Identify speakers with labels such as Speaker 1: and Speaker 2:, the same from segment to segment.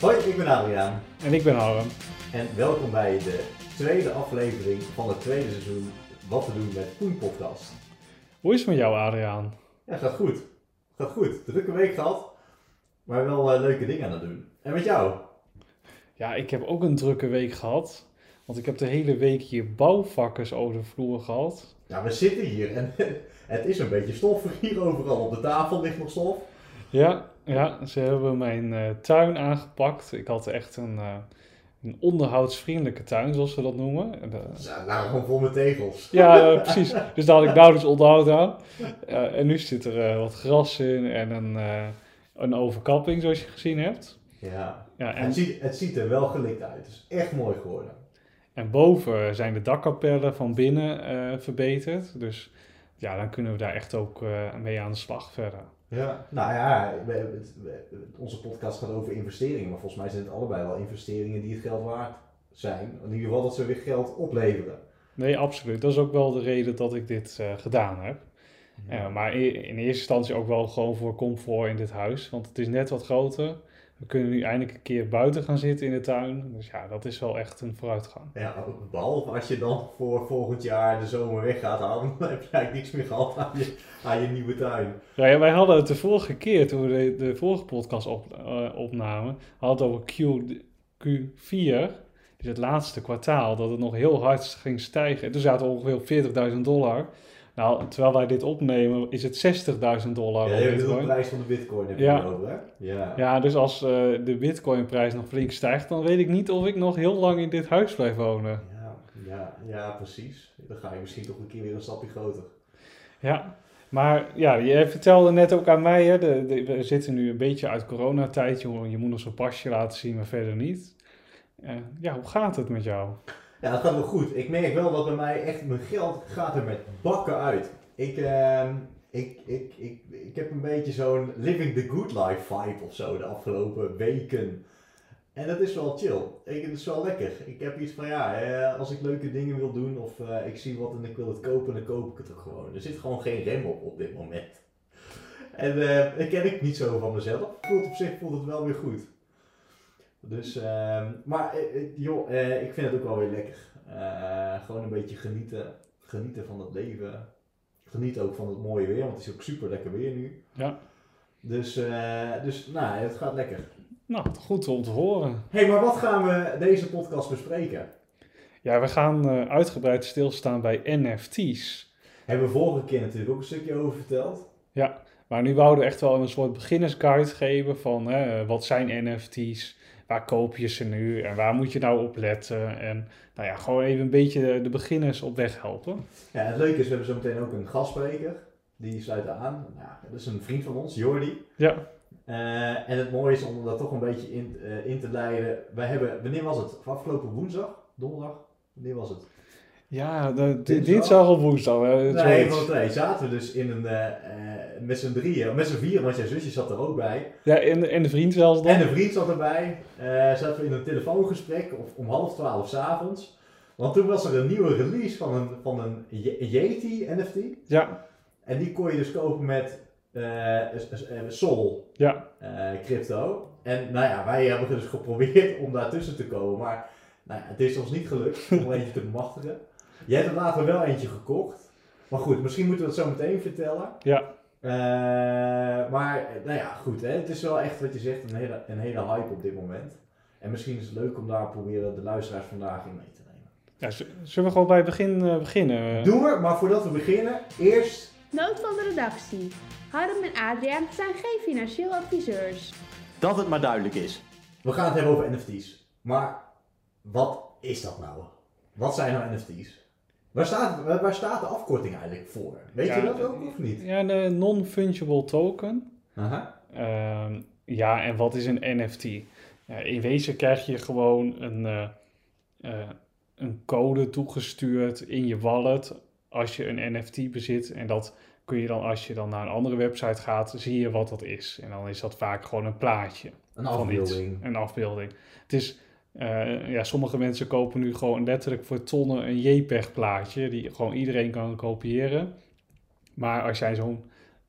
Speaker 1: Hoi, ik ben Adriaan
Speaker 2: En ik ben Harm.
Speaker 1: en welkom bij de tweede aflevering van het tweede seizoen Wat te doen met Koen podcast.
Speaker 2: Hoe is het met jou, Adriaan?
Speaker 1: Ja, gaat goed. Gaat goed. Drukke week gehad, maar wel eh, leuke dingen aan het doen. En met jou?
Speaker 2: Ja, ik heb ook een drukke week gehad. Want ik heb de hele week hier bouwvakkers over de vloer gehad.
Speaker 1: Ja, we zitten hier en het is een beetje stoffig hier overal. Op de tafel ligt nog stof.
Speaker 2: Ja, ja ze hebben mijn eh, tuin aangepakt. Ik had echt een, eh, een onderhoudsvriendelijke tuin, zoals ze dat noemen. En,
Speaker 1: Ze lagen gewoon vol met tegels.
Speaker 2: ja, precies. Dus daar had ik nauwelijks onderhoud aan. En nu zit er wat gras in en een, een overkapping, zoals je gezien hebt.
Speaker 1: Ja.
Speaker 2: Ja,
Speaker 1: En het ziet, het ziet er wel gelikt uit. Het is echt mooi geworden.
Speaker 2: En boven zijn de dakkapellen van binnen verbeterd. Dus ja, dan kunnen we daar echt ook mee aan de slag verder.
Speaker 1: Ja, nou ja, we, het- we- onze podcast gaat over investeringen, maar volgens mij zijn het allebei wel investeringen die het geld waard zijn. In ieder geval dat ze weer geld opleveren.
Speaker 2: Nee, absoluut. Dat is ook wel de reden dat ik dit eh, gedaan heb. Ja, maar i- in eerste instantie ook wel gewoon voor comfort in dit huis. Want het is net wat groter. We kunnen nu eindelijk een keer buiten gaan zitten in de tuin. Dus ja, dat is wel echt een vooruitgang.
Speaker 1: Ja, behalve als je dan voor volgend jaar de zomer weggaat, dan heb je eigenlijk niks meer gehad aan je, aan je nieuwe tuin.
Speaker 2: Ja, ja, wij hadden het de vorige keer, toen we de, de vorige podcast op, eh, opnamen, hadden het over Q, Q4, dus het laatste kwartaal, dat het nog heel hard ging stijgen. En toen zaten we ongeveer op 40.000 dollar. Nou, terwijl wij dit opnemen, is het 60.000 dollar
Speaker 1: Ja, je hebt de prijs van de bitcoin heb je
Speaker 2: Ja.
Speaker 1: het over, hè? Ja.
Speaker 2: Ja, dus als eh, de Bitcoin-prijs nog flink stijgt, dan weet ik niet of ik nog heel lang in dit huis blijf wonen.
Speaker 1: Ja, ja, ja, precies. Dan ga je misschien toch een keer weer een stapje groter.
Speaker 2: Ja, maar ja, je vertelde net ook aan mij, hè, de, de- we zitten nu een beetje uit coronatijd. Je, je moet nog zo'n pasje laten zien, maar verder niet. Eh, ja, hoe gaat het met jou?
Speaker 1: Ja, dat gaat wel goed. Ik merk wel dat bij mij echt mijn geld gaat er met bakken uit. Ik, ehm, ik, ik, ik, ik heb een beetje zo'n living the good life vibe of zo de afgelopen weken. En dat is wel chill. Ik, het is wel lekker. Ik heb iets van ja, eh, als ik leuke dingen wil doen of eh, ik zie wat en ik wil het kopen, dan koop ik het ook gewoon. Er zit gewoon geen rem op op dit moment. En eh, dat ken ik niet zo van mezelf. Voelt op zich voelt het wel weer goed. Dus, ehm, maar eh, eh, joh, eh, ik vind het ook wel weer lekker. Gewoon een beetje genieten, genieten van het leven. Geniet ook van het mooie weer, want het is ook super lekker weer nu.
Speaker 2: Ja.
Speaker 1: Dus, dus nou, het gaat lekker.
Speaker 2: Nou, goed om te horen.
Speaker 1: Hé, hey, maar wat gaan we deze podcast bespreken?
Speaker 2: Ja, we gaan uitgebreid stilstaan bij NFT's.
Speaker 1: Hebben we vorige keer natuurlijk ook een stukje over verteld.
Speaker 2: Maar nu wouden we echt wel een soort beginnersguide geven van hè, wat zijn NFT's, waar koop je ze nu en waar moet je nou op letten. En nou ja, gewoon even een beetje de beginners op weg helpen.
Speaker 1: Ja, het leuke is, we hebben zo meteen ook een gastspreker. Die sluit aan. Nou, dat is een vriend van ons, Jordi.
Speaker 2: Ja,
Speaker 1: Eh, en het mooie is om dat toch een beetje in, eh, in te leiden. Wij hebben, wanneer was het? Afgelopen woensdag? Donderdag? Wanneer was het?
Speaker 2: Ja de, de,
Speaker 1: Dinsdag?
Speaker 2: of woensdag. hè,
Speaker 1: Nee, de twee. Zaten we dus in een, eh, met z'n drieën, met z'n vieren, want jouw zusje zat er ook bij.
Speaker 2: Ja, en, de- en de vriend zelfs dan.
Speaker 1: En een vriend zat erbij. Eh, zaten we in een telefoongesprek of om half twaalf s'avonds. Want toen was er een nieuwe release van een, van een Ye- Yeti NFT.
Speaker 2: Ja,
Speaker 1: En die kon je dus kopen met eh, Sol
Speaker 2: ja,
Speaker 1: crypto. En nou ja, wij hebben dus geprobeerd om daartussen te komen. Maar nou ja, het is ons niet gelukt om er eentje te bemachtigen. Jij hebt er later wel eentje gekocht. Maar goed, misschien moeten we dat zo meteen vertellen.
Speaker 2: ja.
Speaker 1: Eh, maar eh, nou ja, goed. Hè? Het is wel echt wat je zegt, een hele, een hele hype op dit moment. En misschien is het leuk om daar proberen de luisteraars vandaag in mee te nemen.
Speaker 2: ja zullen we gewoon bij het begin eh, beginnen?
Speaker 1: Doen we, maar voordat we beginnen, eerst...
Speaker 3: Noot van de redactie. Harm en Adriaan zijn geen financieel adviseurs.
Speaker 4: Dat het maar duidelijk is.
Speaker 1: We gaan het hebben over NFT's. Maar wat is dat nou? Wat zijn nou NFT's? Waar staat, waar waar staat de afkorting eigenlijk voor? Weet
Speaker 2: Ja,
Speaker 1: je dat ook of niet?
Speaker 2: Ja, de non-fungible token.
Speaker 1: Aha.
Speaker 2: Ehm, ja, en wat is een NFT? Ja, in wezen krijg je gewoon een, eh, eh, een code toegestuurd in je wallet als je een NFT bezit. En dat kun je dan, als je dan naar een andere website gaat, zie je wat dat is. En dan is dat vaak gewoon een plaatje
Speaker 1: Een
Speaker 2: iets.
Speaker 1: afbeelding.
Speaker 2: Een afbeelding. Het is, eh, ja, sommige mensen kopen nu gewoon letterlijk voor tonnen een JPEG plaatje, die gewoon iedereen kan kopiëren. Maar als jij zo'n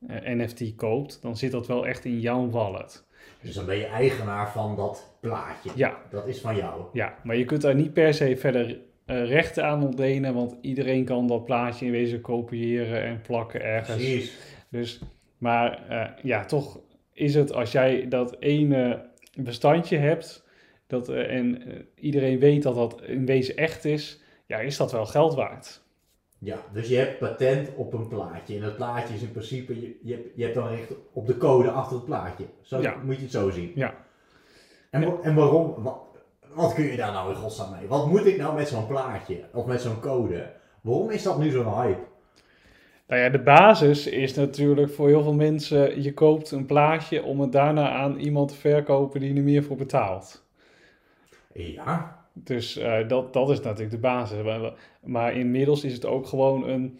Speaker 2: eh, NFT koopt, dan zit dat wel echt in jouw wallet.
Speaker 1: Dus dan ben je eigenaar van dat plaatje.
Speaker 2: Ja,
Speaker 1: Dat is van jou.
Speaker 2: ja, maar je kunt daar niet per se verder eh, rechten aan ontlenen, want iedereen kan dat plaatje in wezen kopiëren en plakken ergens.
Speaker 1: Precies.
Speaker 2: Dus, maar ja, toch is het als jij dat ene bestandje hebt dat, eh, en eh, iedereen weet dat dat in wezen echt is, ja, is dat wel geld waard.
Speaker 1: Ja, dus je hebt patent op een plaatje. En dat plaatje is in principe, je, je, hebt, je hebt dan recht op de code achter het plaatje. Zo
Speaker 2: Ja.
Speaker 1: moet je het zo zien.
Speaker 2: Ja.
Speaker 1: En, en waarom, wat, wat kun je daar nou in godsnaam mee? Wat moet ik nou met zo'n plaatje? Of met zo'n code? Waarom is dat nu zo'n hype?
Speaker 2: Nou ja, de basis is natuurlijk voor heel veel mensen, je koopt een plaatje om het daarna aan iemand te verkopen die er meer voor betaalt.
Speaker 1: Ja,
Speaker 2: Dus eh, dat, dat is natuurlijk de basis. Maar, inmiddels is het ook gewoon een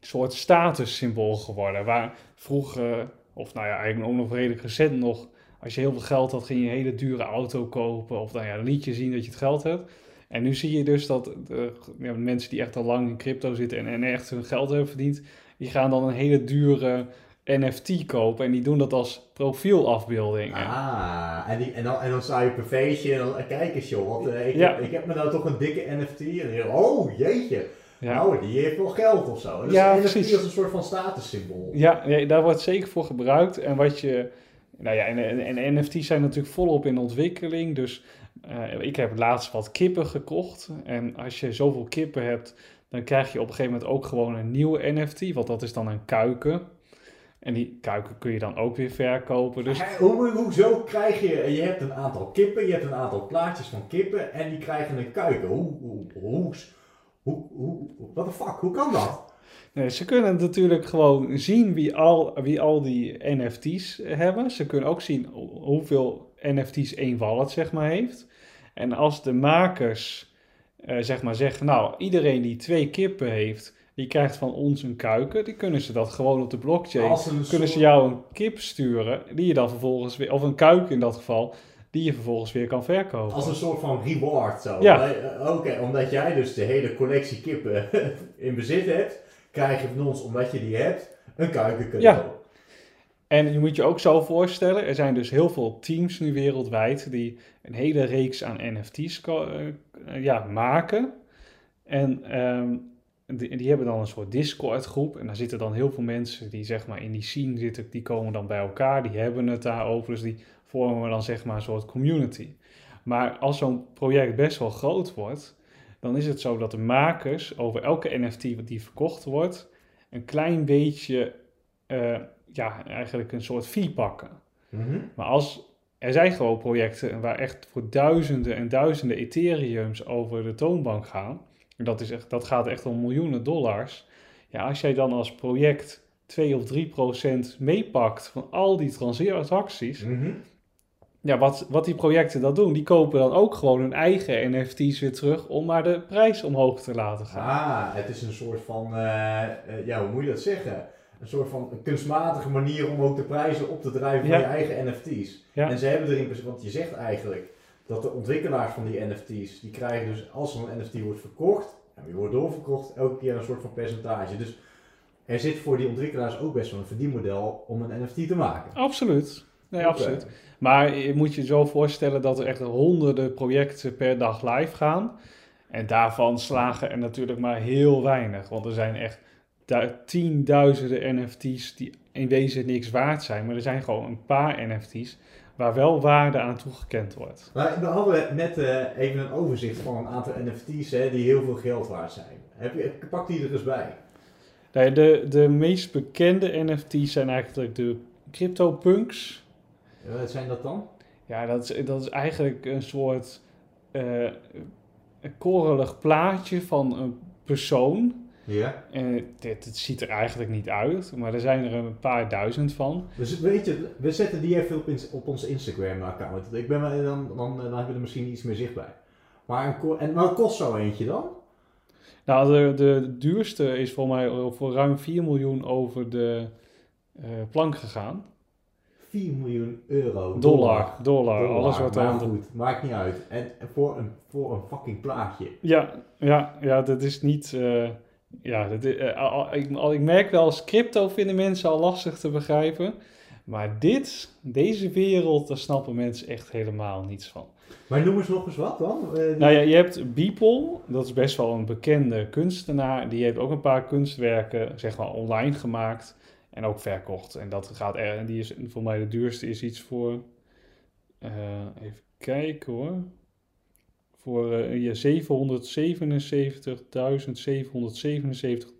Speaker 2: soort statussymbool geworden. Waar vroeger, of nou ja, eigenlijk ook nog redelijk recent nog, als je heel veel geld had, ging je een hele dure auto kopen. Of nou ja, liet je zien dat je het geld hebt. En nu zie je dus dat de, ja, mensen die echt al lang in crypto zitten en, en echt hun geld hebben verdiend, die gaan dan een hele dure NFT kopen. En die doen dat als profielafbeelding.
Speaker 1: Ah, en, die, en, dan, en dan sta je op een feestje en dan, kijk eens joh, wat, eh, ik,
Speaker 2: Ja.
Speaker 1: heb, ik heb me nou toch een dikke NFT. En dan, oh jeetje,
Speaker 2: ja.
Speaker 1: nou die heeft wel geld of zo. Dus
Speaker 2: Ja,
Speaker 1: NFT is een soort van statussymbool.
Speaker 2: Ja, nee, daar wordt zeker voor gebruikt. En wat je. Nou ja, en, en, en NFT's zijn natuurlijk volop in ontwikkeling. Dus eh, ik heb laatst wat kippen gekocht. En als je zoveel kippen hebt, dan krijg je op een gegeven moment ook gewoon een nieuwe NFT. Want dat is dan een kuiken. En die kuiken kun je dan ook weer verkopen. Dus
Speaker 1: Hoe, hoezo krijg je, je hebt een aantal kippen, je hebt een aantal plaatjes van kippen en die krijgen een kuiken. Hoe, hoe, hoe, hoe, hoe, what the fuck, hoe kan dat?
Speaker 2: Nee, ze kunnen natuurlijk gewoon zien wie al, wie al die NFT's hebben. Ze kunnen ook zien ho- hoeveel NFT's één wallet zeg maar heeft. En als de makers eh, zeg maar zeggen, nou iedereen die twee kippen heeft, die krijgt van ons een kuiken. Die kunnen ze dat gewoon op de blockchain. Kunnen ze jou een kip sturen, die je dan vervolgens weer, of een kuik in dat geval, die je vervolgens weer kan verkopen.
Speaker 1: Als een soort van reward zo.
Speaker 2: Ja.
Speaker 1: Eh, Oké, omdat jij dus de hele collectie kippen in bezit hebt, krijg je van ons, omdat je die hebt, een kuiken kunnen
Speaker 2: Ja. En je moet je ook zo voorstellen, er zijn dus heel veel teams nu wereldwijd die een hele reeks aan NFT's eh, ja, maken. En die, die hebben dan een soort Discord groep en daar zitten dan heel veel mensen die zeg maar in die scene zitten, die komen dan bij elkaar, die hebben het daarover, dus die vormen dan zeg maar een soort community. Maar als zo'n project best wel groot wordt, dan is het zo dat de makers over elke NFT die verkocht wordt, een klein beetje eh, ja, eigenlijk een soort fee pakken.
Speaker 1: Mhm.
Speaker 2: Maar als er zijn gewoon projecten waar echt voor duizenden en duizenden Ethereums over de toonbank gaan. Dat, is echt, dat gaat echt om miljoenen dollars. Ja, als jij dan als project 2 of 3 procent meepakt van al die transacties.
Speaker 1: Mhm.
Speaker 2: Ja, wat, wat die projecten dan doen, die kopen dan ook gewoon hun eigen NFT's weer terug om maar de prijs omhoog te laten gaan.
Speaker 1: Ah, het is een soort van, eh, eh, ja, hoe moet je dat zeggen? Een soort van kunstmatige manier om ook de prijzen op te drijven
Speaker 2: Ja.
Speaker 1: van je eigen NFT's.
Speaker 2: Ja.
Speaker 1: En ze hebben er in want je zegt eigenlijk dat de ontwikkelaars van die NFT's, die krijgen dus als er een NFT wordt verkocht, en die wordt doorverkocht, elke keer een soort van percentage. Dus er zit voor die ontwikkelaars ook best wel een verdienmodel om een NFT te maken.
Speaker 2: Absoluut. Nee, absoluut. Maar je moet je zo voorstellen dat er echt honderden projecten per dag live gaan. En daarvan slagen er natuurlijk maar heel weinig. Want er zijn echt du- tienduizenden NFT's die in wezen niks waard zijn. Maar er zijn gewoon een paar NFT's waar wel waarde aan toegekend wordt.
Speaker 1: Maar we hadden net eh, even een overzicht van een aantal NFT's hè, die heel veel geld waard zijn. Heb je, pak die er eens bij.
Speaker 2: Nee, de, de meest bekende NFT's zijn eigenlijk de CryptoPunks.
Speaker 1: Ja, Wat zijn dat dan?
Speaker 2: Ja, dat is, dat is eigenlijk een soort een korrelig plaatje van een persoon.
Speaker 1: Ja.
Speaker 2: En dit, dit ziet er eigenlijk niet uit, maar er zijn er een paar duizend van.
Speaker 1: Dus weet je, we zetten die even op, op onze Instagram-account. Ik ben dan, dan, dan hebben we er misschien iets meer zicht bij. Maar, een en wat kost zo eentje dan?
Speaker 2: Nou, de, de duurste is voor mij voor ruim 4 miljoen over de eh, plank gegaan.
Speaker 1: 4 miljoen euro.
Speaker 2: Dollar, dollar,
Speaker 1: Dollar,
Speaker 2: alles wat
Speaker 1: maar
Speaker 2: dan.
Speaker 1: goed, maakt niet uit. En, en voor, een, voor een fucking plaatje.
Speaker 2: Ja, ja, ja, dat is niet, eh, ja, dat, is- eh, al- ik, al- ik merk wel, als crypto vinden mensen al lastig te begrijpen. Maar dit, deze wereld, daar snappen mensen echt helemaal niets van.
Speaker 1: Maar noem eens nog eens wat dan. Eh,
Speaker 2: Nou ja, je hebt Beeple, dat is best wel een bekende kunstenaar. Die heeft ook een paar kunstwerken, zeg maar, online gemaakt en ook verkocht. En dat gaat er, en die is voor mij de duurste, is iets voor, eh, even kijken hoor, voor eh, ja, 777.777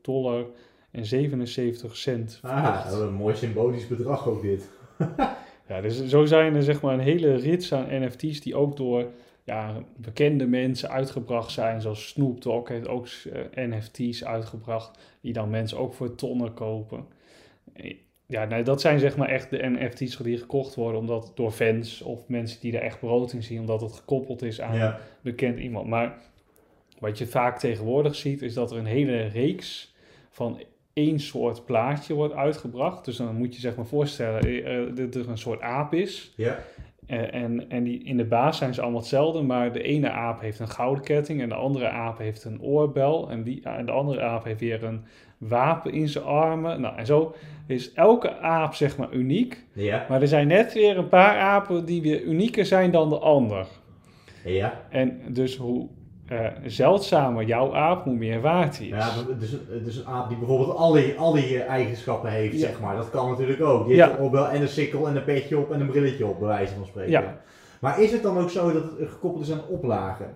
Speaker 2: dollar en 77 cent.
Speaker 1: ah,
Speaker 2: verkocht.
Speaker 1: een mooi symbolisch bedrag ook dit.
Speaker 2: Ja, dus zo zijn er zeg maar een hele rits aan NFT's die ook door ja, bekende mensen uitgebracht zijn. Zoals Snoop Dogg heeft ook eh, NFT's uitgebracht, die dan mensen ook voor tonnen kopen. Ja, nee, dat zijn zeg maar echt de NFT's die gekocht worden omdat door fans of mensen die er echt brood in zien, omdat het gekoppeld is aan
Speaker 1: Ja.
Speaker 2: bekend iemand. Maar wat je vaak tegenwoordig ziet, is dat er een hele reeks van één soort plaatje wordt uitgebracht. Dus dan moet je zeg maar voorstellen eh, eh, dat er een soort aap is.
Speaker 1: Ja.
Speaker 2: Eh, en en die, in de baas zijn ze allemaal hetzelfde, maar de ene aap heeft een gouden ketting en de andere aap heeft een oorbel. En, die, en de andere aap heeft weer een wapen in zijn armen. Nou, en zo is elke aap zeg maar uniek.
Speaker 1: Ja.
Speaker 2: Maar er zijn net weer een paar apen die weer unieker zijn dan de ander.
Speaker 1: Ja.
Speaker 2: En dus hoe eh, zeldzamer jouw aap, hoe meer waard hij is.
Speaker 1: Ja, dus, een- dus een aap die bijvoorbeeld al die, al die eh, eigenschappen heeft,
Speaker 2: Ja.
Speaker 1: zeg maar. Dat kan natuurlijk ook. Die
Speaker 2: Ja.
Speaker 1: heeft oorbel en een sikkel en een petje op en een brilletje op, bij wijze van spreken.
Speaker 2: Ja.
Speaker 1: Maar is het dan ook zo dat het gekoppeld is aan oplagen?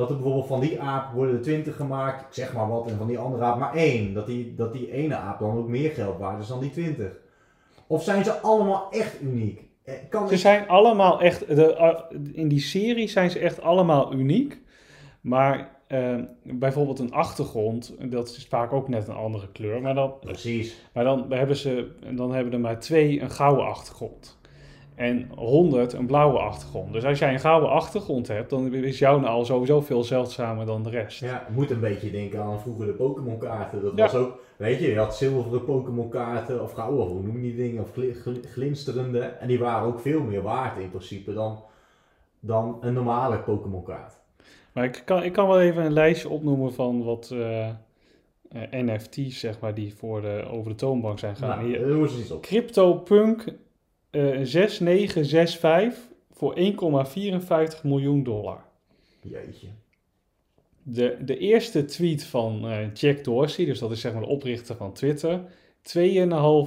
Speaker 1: Dat er bijvoorbeeld van die aap worden er 20 gemaakt, ik zeg maar wat, en van die andere aap maar één. Dat die, dat die ene aap dan ook meer geld waard is dan die 20. Of zijn ze allemaal echt uniek? Eh, Kan
Speaker 2: Ze
Speaker 1: ik-
Speaker 2: zijn allemaal echt, de, uh, in die serie zijn ze echt allemaal uniek. Maar eh, bijvoorbeeld een achtergrond, dat is vaak ook net een andere kleur. Maar dan,
Speaker 1: Precies.
Speaker 2: maar dan, hebben, ze, dan hebben er maar twee een gouden achtergrond. En 100 een blauwe achtergrond. Dus als jij een gouden achtergrond hebt, dan is jouw al sowieso veel zeldzamer dan de rest.
Speaker 1: Ja, moet een beetje denken aan vroeger de Pokémon kaarten. Dat
Speaker 2: Ja.
Speaker 1: was ook, weet je, je had zilveren Pokémon kaarten of gouden, hoe noem je die dingen, of gli- gli- glinsterende. En die waren ook veel meer waard in principe dan, dan een normale Pokémon kaart.
Speaker 2: Maar ik kan, ik kan wel even een lijstje opnoemen van wat eh, eh, NFT's, zeg maar, die voor de, over de toonbank zijn gaan.
Speaker 1: Nou,
Speaker 2: Hier,
Speaker 1: daar doen we eens iets op.
Speaker 2: CryptoPunk eh 6965 voor 1,54 miljoen dollar.
Speaker 1: Jeetje.
Speaker 2: De, de eerste tweet van eh, Jack Dorsey, dus dat is zeg maar de oprichter van Twitter, 2,5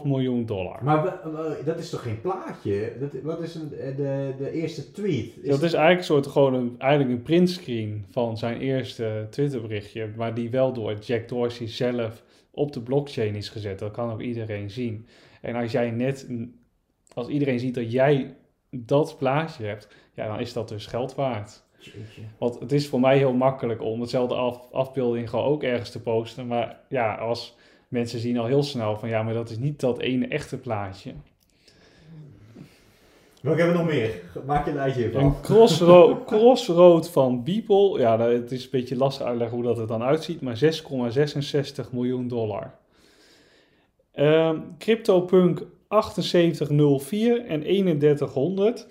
Speaker 2: miljoen dollar.
Speaker 1: Maar dat is toch geen plaatje? Dat, wat is een, de, de eerste tweet? Is
Speaker 2: dat is eigenlijk een soort gewoon een, eigenlijk een printscreen van zijn eerste Twitterberichtje, maar die wel door Jack Dorsey zelf op de blockchain is gezet. Dat kan ook iedereen zien. En als jij net, als iedereen ziet dat jij dat plaatje hebt, ja, dan is dat dus geld waard.
Speaker 1: Jeetje.
Speaker 2: Want het is voor mij heel makkelijk om hetzelfde af, afbeelding gewoon ook ergens te posten. Maar ja, als mensen zien al heel snel van ja, maar dat is niet dat ene echte plaatje.
Speaker 1: Welke hebben we nog meer? Maak je een lijstje van.
Speaker 2: Een crossroad, crossroad van Beeple, ja, het is een beetje lastig uitleggen hoe dat er dan uitziet, maar 6,66 miljoen dollar. Ehm, CryptoPunk 7804 en 3100,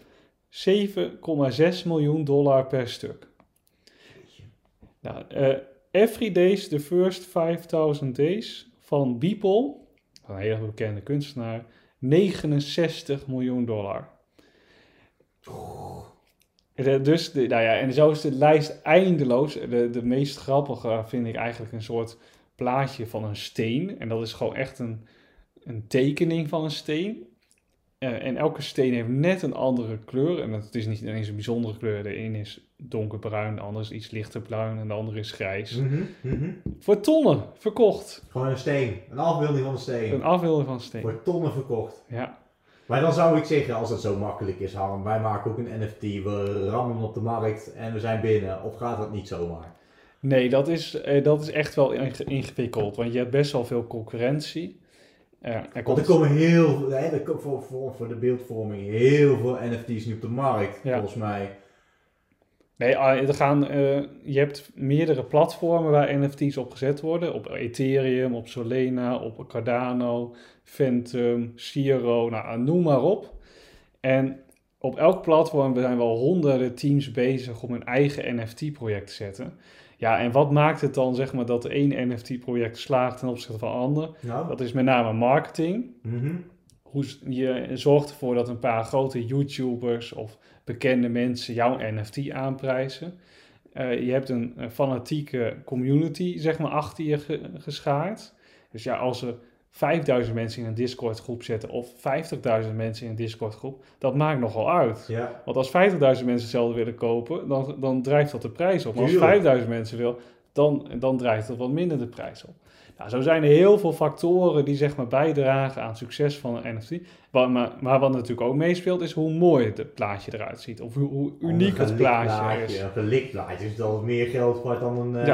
Speaker 2: 7,6 miljoen dollar per stuk. Nou, eh, Every Days, The First 5000 Days van Beeple, een hele bekende kunstenaar, 69 miljoen dollar. Dus, de, nou ja, en zo is de lijst eindeloos. De, de meest grappige vind ik eigenlijk een soort plaatje van een steen. En dat is gewoon echt een, een tekening van een steen. Eh, en elke steen heeft net een andere kleur. En het is niet ineens een bijzondere kleur. De een is donkerbruin, de ander is iets lichter bruin en de andere is grijs.
Speaker 1: Mhm, mhm.
Speaker 2: Voor tonnen verkocht.
Speaker 1: Gewoon een steen. Een afbeelding van een steen.
Speaker 2: Een afbeelding van een steen.
Speaker 1: Voor tonnen verkocht.
Speaker 2: Ja.
Speaker 1: Maar dan zou ik zeggen, als het zo makkelijk is, Harm, wij maken ook een NFT, we rammen hem op de markt en we zijn binnen. Of gaat dat niet zomaar?
Speaker 2: Nee, dat is, eh, dat is echt wel inge- ingewikkeld. Want je hebt best wel veel concurrentie. Eh, er komt,
Speaker 1: er komen heel, hè, er komt voor, voor, voor de beeldvorming heel veel NFT's nu op de markt,
Speaker 2: Ja.
Speaker 1: volgens mij.
Speaker 2: Nee, ah, er gaan, eh, je hebt meerdere platformen waar NFT's op gezet worden. Op Ethereum, op Solana, op Cardano, Phantom, Zero, nou, noem maar op. En op elk platform zijn wel honderden teams bezig om een eigen NFT-project te zetten. Ja, en wat maakt het dan zeg maar dat één NFT-project slaagt ten opzichte van ander?
Speaker 1: Nou,
Speaker 2: Dat is met name marketing.
Speaker 1: mhm.
Speaker 2: Hoe je zorgt ervoor dat een paar grote YouTubers of bekende mensen jouw NFT aanprijzen. Eh, je hebt een, een fanatieke community, zeg maar, achter je ge- geschaard. Dus ja, als er 5000 mensen in een Discord groep zetten of 50.000 mensen in een Discord groep, dat maakt nogal uit.
Speaker 1: ja.
Speaker 2: Want als 50.000 mensen hetzelfde willen kopen, dan, dan drijft dat de prijs op. Maar als
Speaker 1: Tuurlijk.
Speaker 2: 5000 mensen wil, dan, dan drijft dat wat minder de prijs op. Nou, zo zijn er heel veel factoren die zeg maar bijdragen aan het succes van een NFT. Maar, maar wat natuurlijk ook meespeelt is hoe mooi het plaatje eruit ziet. Of hoe, hoe uniek het plaatje is.
Speaker 1: Een gelikt plaatje is dat meer geld waard dan een... eh.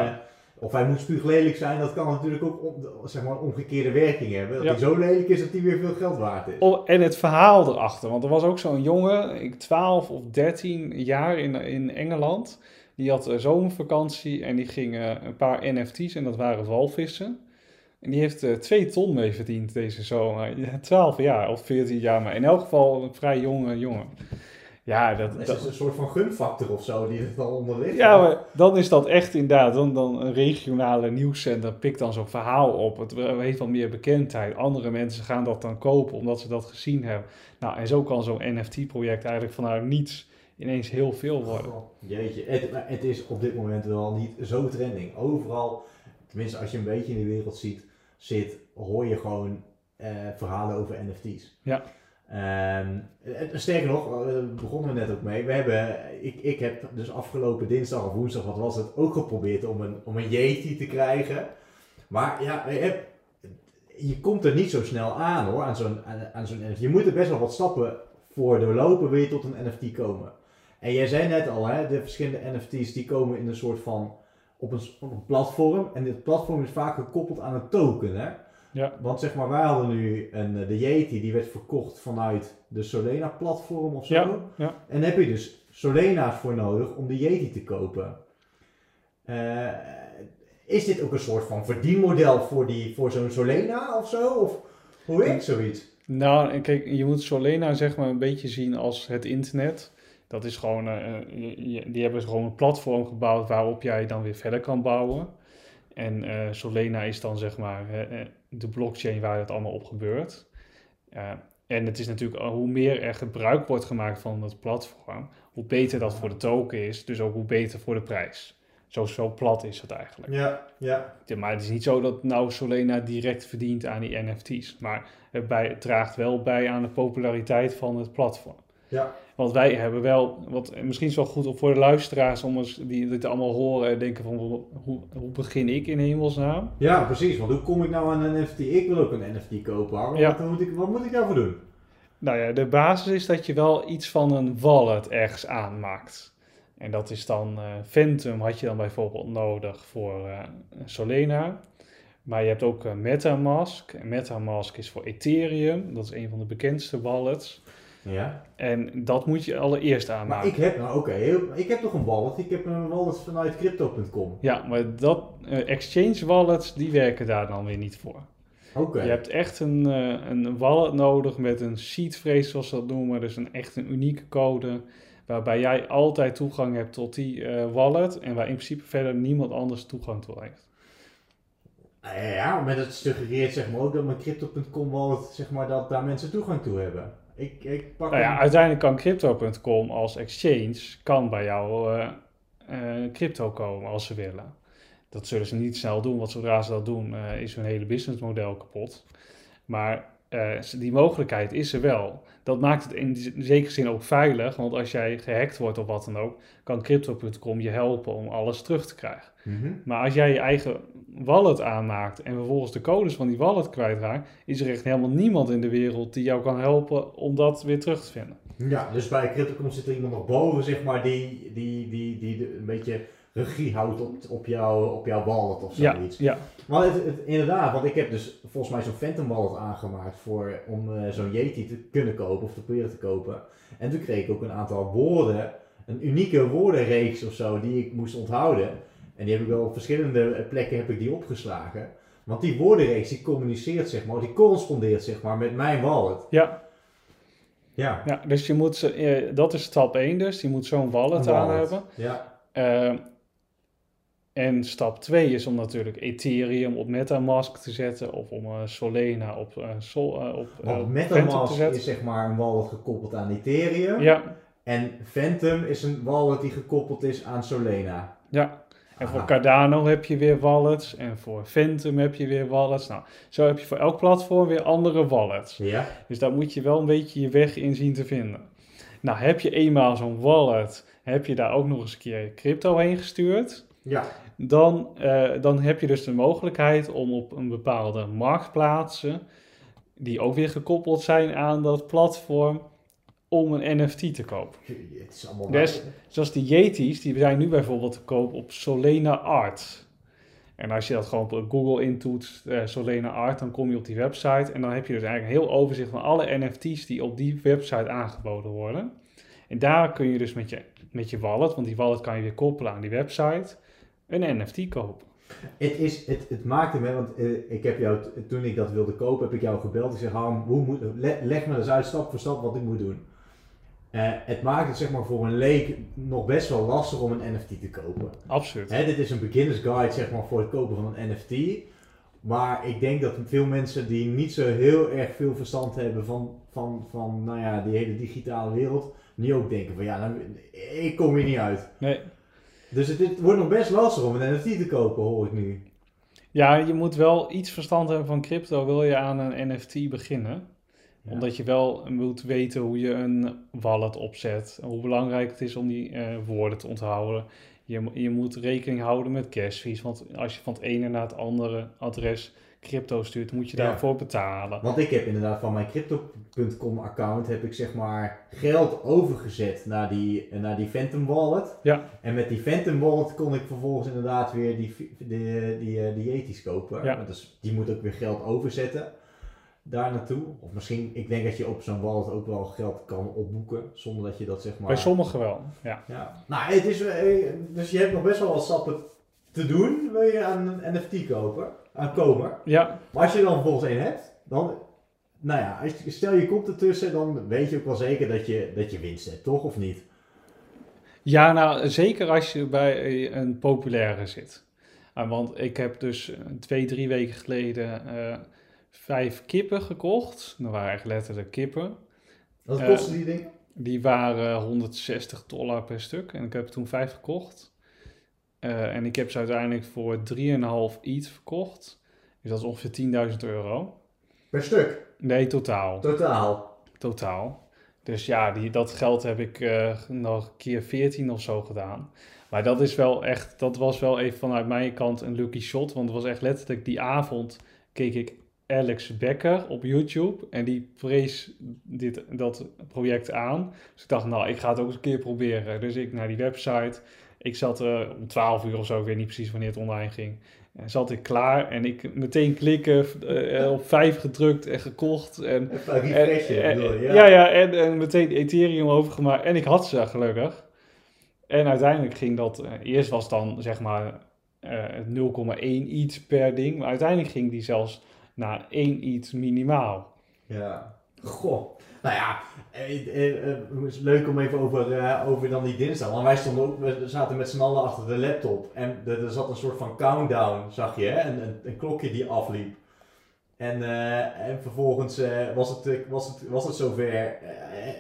Speaker 1: Of hij moet spuuglelijk zijn, dat kan natuurlijk ook om- zeg maar, een omgekeerde werking hebben. Dat
Speaker 2: Ja.
Speaker 1: hij zo lelijk is dat hij weer veel geld waard is.
Speaker 2: Oh, en het verhaal erachter. Want er was ook zo'n jongen, ik 12 of 13 jaar in, in Engeland. Die had een zomervakantie en die ging eh, een paar NFT's en dat waren walvissen. En die heeft eh 2 ton mee verdiend deze zomer. Ja, 12 jaar of 14 jaar, maar in elk geval een vrij jonge jongen. Ja, dat,
Speaker 1: Het
Speaker 2: dat-
Speaker 1: is een soort van gunfactor of zo die het al onder ligt.
Speaker 2: ja, maar dan is dat echt inderdaad, dan, dan een regionale nieuwszender pikt dan zo'n verhaal op. Het heeft wel meer bekendheid. Andere mensen gaan dat dan kopen omdat ze dat gezien hebben. Nou, en zo kan zo'n NFT-project eigenlijk vanuit niets ineens heel veel worden.
Speaker 1: Jeetje, het, maar het is op dit moment wel niet zo trending. Overal, tenminste als je een beetje in de wereld ziet, zit, hoor je gewoon eh, verhalen over NFT's.
Speaker 2: Ja.
Speaker 1: En sterker nog, daar begonnen we net ook mee. We hebben, ik, ik heb dus afgelopen dinsdag of woensdag, wat was het, ook geprobeerd om een, om een Yeti te krijgen. Maar ja, je, komt er niet zo snel aan hoor, aan zo'n aan, aan zo'n NFT. Je moet er best wel wat stappen voor doorlopen, wil je tot een NFT komen. En jij zei net al, hè, de verschillende NFT's die komen in een soort van, op een, op een platform. En dit platform is vaak gekoppeld aan een token hè.
Speaker 2: Ja.
Speaker 1: Want zeg maar, wij hadden nu een, eh, de Yeti, die werd verkocht vanuit de Solena platform of zo.
Speaker 2: Ja, ja.
Speaker 1: En daar heb je dus Solena's voor nodig om de Yeti te kopen. Eh, is dit ook een soort van verdienmodel voor, die, voor zo'n Solena of zo? Of hoe werkt zoiets?
Speaker 2: Nou, kijk, je moet Solena zeg maar een beetje zien als het internet. Dat is gewoon, eh, die hebben gewoon een platform gebouwd waarop jij dan weer verder kan bouwen. En Solena is dan zeg maar de blockchain waar het allemaal op gebeurt. Eh, en het is natuurlijk, eh, hoe meer er gebruik wordt gemaakt van het platform, hoe beter dat voor de token is, dus ook hoe beter voor de prijs. Zo, zo plat is het eigenlijk.
Speaker 1: Ja, ja.
Speaker 2: Ja, maar het is niet zo dat nou Solena direct verdient aan die NFT's. Maar het, bij, het draagt wel bij aan de populariteit van het platform.
Speaker 1: Ja.
Speaker 2: Want wij hebben wel, wat misschien is wel goed voor de luisteraars om eens die dit allemaal horen en denken van hoe, hoe begin ik in hemelsnaam?
Speaker 1: Ja, precies. Want hoe kom ik nou aan een NFT? Ik wil ook een NFT kopen.
Speaker 2: Ja.
Speaker 1: Wat, moet ik, wat moet ik daarvoor doen?
Speaker 2: Nou ja, de basis is dat je wel iets van een wallet ergens aanmaakt. En dat is dan eh, Phantom had je dan bijvoorbeeld nodig voor eh, Solena. Maar je hebt ook eh, Metamask. En Metamask is voor Ethereum. Dat is een van de bekendste wallets.
Speaker 1: Ja.
Speaker 2: En dat moet je allereerst
Speaker 1: Maar
Speaker 2: aanmaken.
Speaker 1: ik heb, nou oké, ik heb toch een wallet. Ik heb een wallet vanuit crypto.com.
Speaker 2: Ja, maar dat, eh, exchange wallets, die werken daar dan weer niet voor.
Speaker 1: Oké.
Speaker 2: Je hebt echt een, eh, een wallet nodig met een seed phrase, zoals ze dat noemen. Dus een echt een unieke code. Waarbij jij altijd toegang hebt tot die eh, wallet. En waar in principe verder niemand anders toegang toe heeft.
Speaker 1: Ja, maar dat suggereert zeg maar ook dat mijn crypto.com wallet, zeg maar, dat daar mensen toegang toe hebben. Ik, ik pak
Speaker 2: Nou ja,
Speaker 1: een-
Speaker 2: uiteindelijk kan crypto.com als exchange kan bij jou eh, eh, crypto komen als ze willen. Dat zullen ze niet snel doen, want zodra ze dat doen eh, is hun hele businessmodel kapot. Maar eh, die mogelijkheid is er wel. Dat maakt het in zekere zin ook veilig, want als jij gehackt wordt of wat dan ook, kan crypto.com je helpen om alles terug te krijgen.
Speaker 1: Mhm.
Speaker 2: Maar als jij je eigen wallet aanmaakt en vervolgens de codes van die wallet kwijtraakt, is er echt helemaal niemand in de wereld die jou kan helpen om dat weer terug te vinden.
Speaker 1: Ja, dus bij crypto.com zit er iemand nog boven, zeg maar, die, die, die, die een beetje regie houdt op, op, jou, op jouw wallet of
Speaker 2: Ja,
Speaker 1: zoiets.
Speaker 2: ja,
Speaker 1: Maar het, het- inderdaad, want ik heb dus volgens mij zo'n Phantom wallet aangemaakt voor, om eh, zo'n Yeti te kunnen kopen of te proberen te kopen. En toen kreeg ik ook een aantal woorden, een unieke woordenreeks of zo, die ik moest onthouden. En die heb ik wel op verschillende eh, plekken heb ik die opgeslagen. Want die woordenreeks die communiceert, zeg maar, die correspondeert, zeg maar, met mijn wallet.
Speaker 2: ja,
Speaker 1: Ja.
Speaker 2: ja. Dus je moet, eh, dat is stap 1 dus, je moet zo'n wallet aan hebben.
Speaker 1: Ja.
Speaker 2: En stap 2 is om natuurlijk Ethereum op Metamask te zetten of om eh, Solena op, eh, Sol, eh, op,
Speaker 1: Want MetaMask
Speaker 2: te zetten.
Speaker 1: is zeg maar een wallet gekoppeld aan Ethereum.
Speaker 2: Ja,
Speaker 1: En Phantom is een wallet die gekoppeld is aan Solena.
Speaker 2: ja. En voor. Cardano heb je weer wallets en voor Phantom heb je weer wallets. Nou, zo heb je voor elk platform weer andere wallets.
Speaker 1: Ja.
Speaker 2: Dus daar moet je wel een beetje je weg in zien te vinden. Nou, heb je eenmaal zo'n wallet, heb je daar ook nog eens een keer crypto heen gestuurd,
Speaker 1: Ja.
Speaker 2: Dan, eh, dan heb je dus de mogelijkheid om op een bepaalde marktplaatsen, die ook weer gekoppeld zijn aan dat platform, om een NFT te kopen. Dus- Zoals die Yetis, die zijn nu bijvoorbeeld te koop op Solena Art. En als je dat gewoon op Google intoetst, eh, Solena Art, dan kom je op die website. En dan heb je dus eigenlijk een heel overzicht van alle NFT's die op die website aangeboden worden. En daar kun je dus met je, met je wallet, want die wallet kan je weer koppelen aan die website, een NFT kopen.
Speaker 1: Het, is, het, het maakte me, want eh, ik heb jou, toen ik dat wilde kopen, heb ik jou gebeld. Ik zeg, Harm, hoe moet, le- leg me eens uit stap voor stap wat ik moet doen. Eh, het maakt het zeg maar voor een leek nog best wel lastig om een NFT te kopen.
Speaker 2: Absoluut.
Speaker 1: Hè, dit is een beginners guide zeg maar, voor het kopen van een NFT. Maar ik denk dat veel mensen die niet zo heel erg veel verstand hebben van, van, van nou ja, die hele digitale wereld, nu ook denken van ja, nou, ik kom hier niet uit.
Speaker 2: Nee.
Speaker 1: Dus het, het wordt nog best lastig om een NFT te kopen, hoor ik nu.
Speaker 2: Ja, je moet wel iets verstand hebben van crypto, wil je aan een NFT beginnen.
Speaker 1: Ja.
Speaker 2: Omdat je wel moet weten hoe je een wallet opzet. Hoe belangrijk het is om die eh, woorden te onthouden. Je, je moet rekening houden met cashfees. Want als je van het ene naar het andere adres crypto stuurt, moet je daarvoor betalen.
Speaker 1: Want ik heb inderdaad van mijn Crypto.com account heb ik zeg maar geld overgezet naar die, naar die Phantom wallet.
Speaker 2: Ja.
Speaker 1: En met die Phantom wallet kon ik vervolgens inderdaad weer die, die, die, eh, die Yetis kopen.
Speaker 2: Ja.
Speaker 1: Dus die moet ook weer geld overzetten daar naartoe. Of misschien, ik denk dat je op zo'n wallet ook wel geld kan opboeken zonder dat je dat zeg maar...
Speaker 2: Bij sommigen wel, ja.
Speaker 1: Ja. Nou, het is, eh, dus je hebt nog best wel wat stappen te doen, wil je aan een NFT kopen, aan.
Speaker 2: Ja,
Speaker 1: Maar als je er dan vervolgens één hebt, dan, nou ja, als je, stel je komt ertussen, dan weet je ook wel zeker dat je, dat je winst hebt, toch? Of niet?
Speaker 2: Ja, nou zeker als je bij een populaire zit. Ah, want ik heb dus eh, twee, drie weken geleden eh, vijf kippen gekocht. Dat waren echt letterlijk kippen.
Speaker 1: Wat
Speaker 2: Eh,
Speaker 1: kosten die dingen?
Speaker 2: Die waren 160 dollar per stuk en ik heb er toen vijf gekocht. Eh, en ik heb ze uiteindelijk voor 3,5 ETH verkocht. Dus dat is ongeveer 10.000 euro.
Speaker 1: Per stuk,
Speaker 2: Nee, totaal.
Speaker 1: totaal.
Speaker 2: Totaal. Dus ja, die, dat geld heb ik eh, nog keer 14 of zo gedaan. Maar dat is wel echt, dat was wel even vanuit mijn kant een lucky shot. Want het was echt letterlijk die avond keek ik Alex Becker op YouTube. En die prees dit, dat project aan. Dus ik dacht, nou, ik ga het ook eens een keer proberen. Dus ik naar die website. Ik zat eh, om 12 uur of zo, ik weet niet precies wanneer het online ging. En zat ik klaar en ik meteen klikken, eh, op 5 gedrukt en gekocht. En en-
Speaker 1: bedoel je,
Speaker 2: en- ja, ja, en, en meteen Ethereum overgemaakt. En ik had ze gelukkig. En uiteindelijk ging dat... eh, eerst was dan zeg maar eh 0,1 iets per ding. Maar uiteindelijk ging die zelfs naar 1 iets minimaal.
Speaker 1: Ja. Goh. Nou ja, eh, eh, eh, het is leuk om even over, over dan die dinsdag. Want wij stonden ook, we zaten met z'n allen achter de laptop. En er, zat een soort van countdown, zag je, hè? Een, een, een klokje die afliep. En, en vervolgens was, het, was, het, was het zover.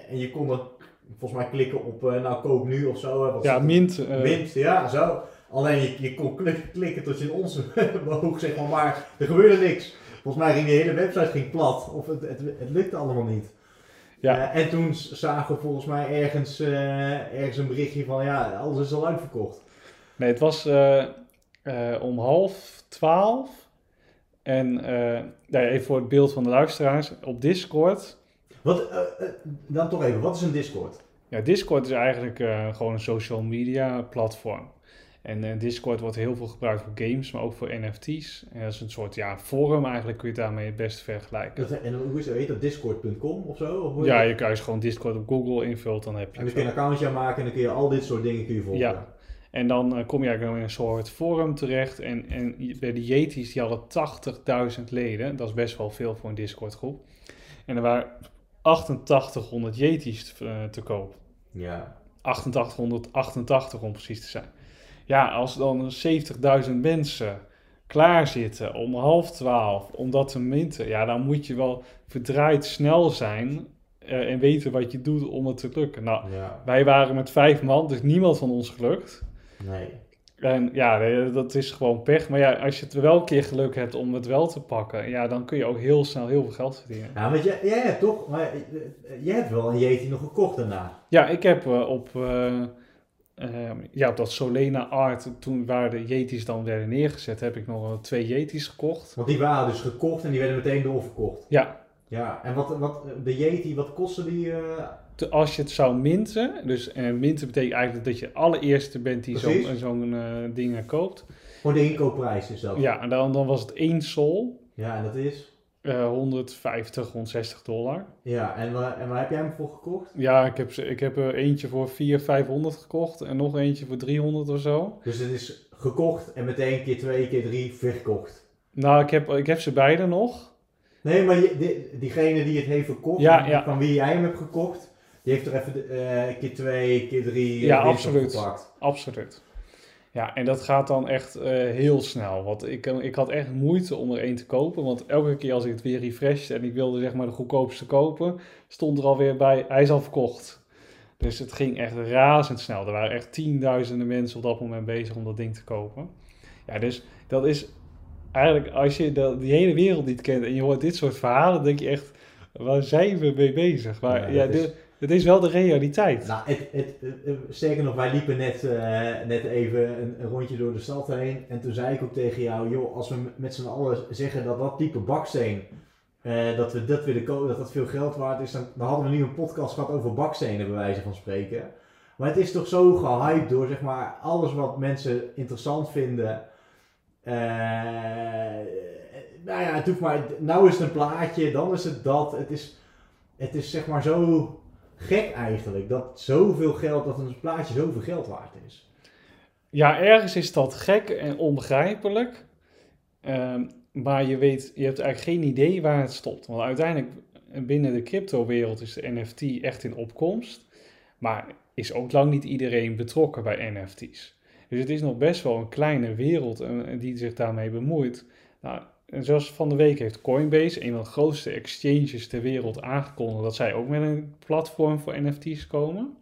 Speaker 1: en je kon dan volgens mij klikken op, nou koop nu of zo. wat
Speaker 2: Ja, mint.
Speaker 1: Mint, ja, zo. Alleen je, je kon klik- klikken tot je een ons boog, zeg maar, maar er gebeurde niks. Volgens mij ging de hele website ging plat, of het, het, het lukte allemaal niet.
Speaker 2: Ja.
Speaker 1: Eh, en toen zagen we volgens mij ergens, eh, ergens een berichtje van, ja, alles is al uitverkocht.
Speaker 2: Nee, het was eh, om half twaalf. En nou even voor het beeld van de luisteraars. Op Discord
Speaker 1: Wat, dan toch even, wat is een Discord?
Speaker 2: Ja, Discord is eigenlijk gewoon een social media platform. En eh, Discord wordt heel veel gebruikt voor games, maar ook voor NFT's. En dat is een soort ja, forum eigenlijk, kun je het daarmee het beste vergelijken.
Speaker 1: Dat, en hoe is dat, heet dat? Discord.com of zo? Of
Speaker 2: Ja, je kan gewoon Discord op Google invult, dan heb je
Speaker 1: En
Speaker 2: het
Speaker 1: dan kun je een accountje aanmaken en dan kun je al dit soort dingen kun je volgen.
Speaker 2: Ja. En dan eh, kom je eigenlijk in een soort forum terecht. En, en bij de Yetis, die hadden 80.000 leden. Dat is best wel veel voor een Discord groep. En er waren 8800 Yetis te, eh, te koop.
Speaker 1: ja.
Speaker 2: 8888 om precies te zijn. Ja, als dan 70.000 mensen klaar zitten om half twaalf om dat te minten, ja, dan moet je wel verdraaid snel zijn eh, en weten wat je doet om het te lukken. Nou,
Speaker 1: Ja,
Speaker 2: wij waren met vijf man, dus niemand van ons gelukt.
Speaker 1: nee.
Speaker 2: En ja, dat is gewoon pech. Maar ja, als je het wel een keer geluk hebt om het wel te pakken, ja, dan kun je ook heel snel heel veel geld verdienen.
Speaker 1: Ja, want jij, jij hebt toch, maar eh, jij hebt wel een Yeti nog gekocht daarna.
Speaker 2: Ja, ik heb eh, op, eh, eh, ja, op dat Solena Art, toen waar de Yetis dan werden neergezet, heb ik nog twee Yetis gekocht.
Speaker 1: Want die waren dus gekocht en die werden meteen doorverkocht.
Speaker 2: Ja,
Speaker 1: Ja, en wat, wat de Yeti, wat kostte die? eh,
Speaker 2: te- als je het zou minten, dus eh, minten betekent eigenlijk dat je allereerste bent die zo'n zo'n eh, ding koopt.
Speaker 1: Gewoon de inkoopprijs is dat.
Speaker 2: Ja, en dan, dan was het één sol,
Speaker 1: Ja, en dat is?
Speaker 2: Eh 150, 160 dollar.
Speaker 1: Ja, en, waar- en waar heb jij hem voor gekocht?
Speaker 2: Ja, ik heb, ik heb er eentje voor 400, 500 gekocht en nog eentje voor 300 of zo.
Speaker 1: Dus het is gekocht en meteen keer twee, keer drie verkocht.
Speaker 2: Nou, ik heb, ik heb ze beide nog.
Speaker 1: Nee, maar je, die- diegene die het heeft verkocht,
Speaker 2: Ja, ja.
Speaker 1: van wie jij hem hebt gekocht, die heeft er even eh, keer twee, keer drie eh,
Speaker 2: Ja,
Speaker 1: winst op
Speaker 2: absoluut.
Speaker 1: gepakt.
Speaker 2: Absoluut. Ja, en dat gaat dan echt eh, heel snel. Want ik, ik had echt moeite om er één te kopen. Want elke keer als ik het weer refreshte en ik wilde zeg maar de goedkoopste kopen, stond er alweer bij, hij is al verkocht. Dus het ging echt razendsnel. Er waren echt tienduizenden mensen op dat moment bezig om dat ding te kopen. Ja, dus dat is eigenlijk, als je dat, die hele wereld niet kent en je hoort dit soort verhalen, denk je echt, waar zijn we mee bezig? Maar
Speaker 1: Ja,
Speaker 2: ja,
Speaker 1: is-
Speaker 2: dit is wel de realiteit.
Speaker 1: Nou, het, het, het- sterker nog, wij liepen net, eh, net even een, rondje door de stad heen. En toen zei ik ook tegen jou, joh, als we met z'n allen zeggen dat dat type baksteen, eh, dat we dat willen kopen, dat dat veel geld waard is, dan, hadden we nu een podcast gehad over bakstenen, bij wijze van spreken. Maar het is toch zo gehyped door, zeg maar, alles wat mensen interessant vinden. Eh, nou ja, het maar, nou is het een plaatje, dan is het dat. Het is, het is zeg maar zo gek eigenlijk, dat zoveel geld, dat een plaatje zoveel geld waard is.
Speaker 2: Ja, ergens is dat gek en onbegrijpelijk. Ehm, maar je weet, je hebt eigenlijk geen idee waar het stopt. Want uiteindelijk binnen de crypto-wereld is de NFT echt in opkomst. Maar is ook lang niet iedereen betrokken bij NFT's. Dus het is nog best wel een kleine wereld eh, die zich daarmee bemoeit. Nou, zoals van de week heeft Coinbase, een van de grootste exchanges ter wereld, aangekondigd dat zij ook met een platform voor NFT's komen.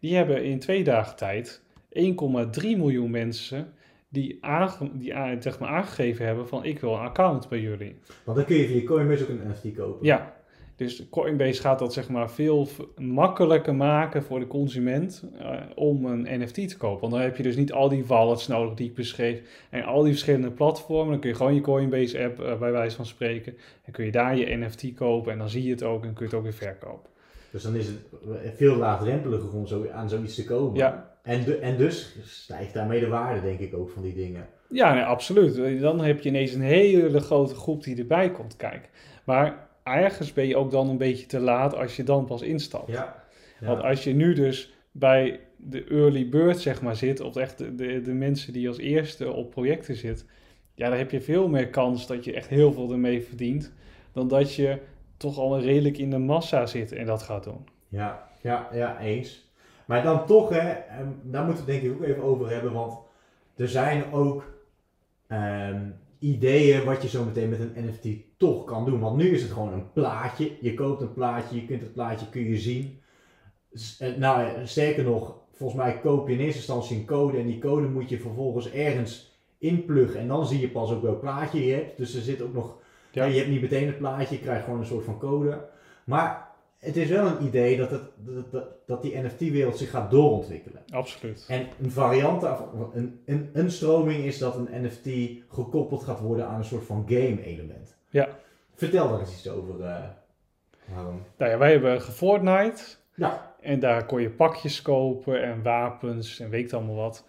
Speaker 2: Die hebben in twee dagen tijd 1,3 miljoen mensen die, aange, die zeg maar aangegeven hebben van ik wil een account bij jullie.
Speaker 1: Want dan kun je via Coinbase ook een NFT kopen.
Speaker 2: Ja, dus Coinbase gaat dat zeg maar veel makkelijker maken voor de consument eh, om een NFT te kopen. Want dan heb je dus niet al die wallets nodig die ik beschreef en al die verschillende platformen. Dan kun je gewoon je Coinbase app eh, bij wijze van spreken en kun je daar je NFT kopen en dan zie je het ook en kun je het ook weer verkopen.
Speaker 1: Dus dan is het veel laagdrempeliger om zo, aan zoiets te komen.
Speaker 2: Ja.
Speaker 1: En, de, en dus stijgt daarmee de waarde, denk ik, ook van die dingen.
Speaker 2: Ja, nee, absoluut. Dan heb je ineens een hele grote groep die erbij komt kijken. Maar ergens ben je ook dan een beetje te laat als je dan pas instapt.
Speaker 1: Ja.
Speaker 2: Want als je nu dus bij de early bird zeg maar zit, of echt de, de, de mensen die als eerste op projecten zit, ja, dan heb je veel meer kans dat je echt heel veel ermee verdient, dan dat je toch al redelijk in de massa zit en dat gaat doen.
Speaker 1: Ja, ja, ja, eens. Maar dan toch, hè, ehm, daar moeten we denk ik ook even over hebben, want er zijn ook ehm, ideeën wat je zo meteen met een NFT toch kan doen. Want nu is het gewoon een plaatje. Je koopt een plaatje, je kunt het plaatje kun je zien. Eh, Nou, sterker nog, volgens mij koop je in eerste instantie een code en die code moet je vervolgens ergens inpluggen en dan zie je pas ook welk plaatje je hebt. Dus er zit ook nog,
Speaker 2: Ja.
Speaker 1: ja. je hebt niet meteen het plaatje, je krijgt gewoon een soort van code. Maar het is wel een idee dat, het, dat, dat, dat die NFT-wereld zich gaat doorontwikkelen.
Speaker 2: Absoluut.
Speaker 1: En een variant een, een, een stroming is dat een NFT gekoppeld gaat worden aan een soort van game-element.
Speaker 2: Ja.
Speaker 1: Vertel daar eens iets over, eh Harm.
Speaker 2: Nou ja, wij hebben gefortnite
Speaker 1: Ja.
Speaker 2: en daar kon je pakjes kopen en wapens en weet ik allemaal wat.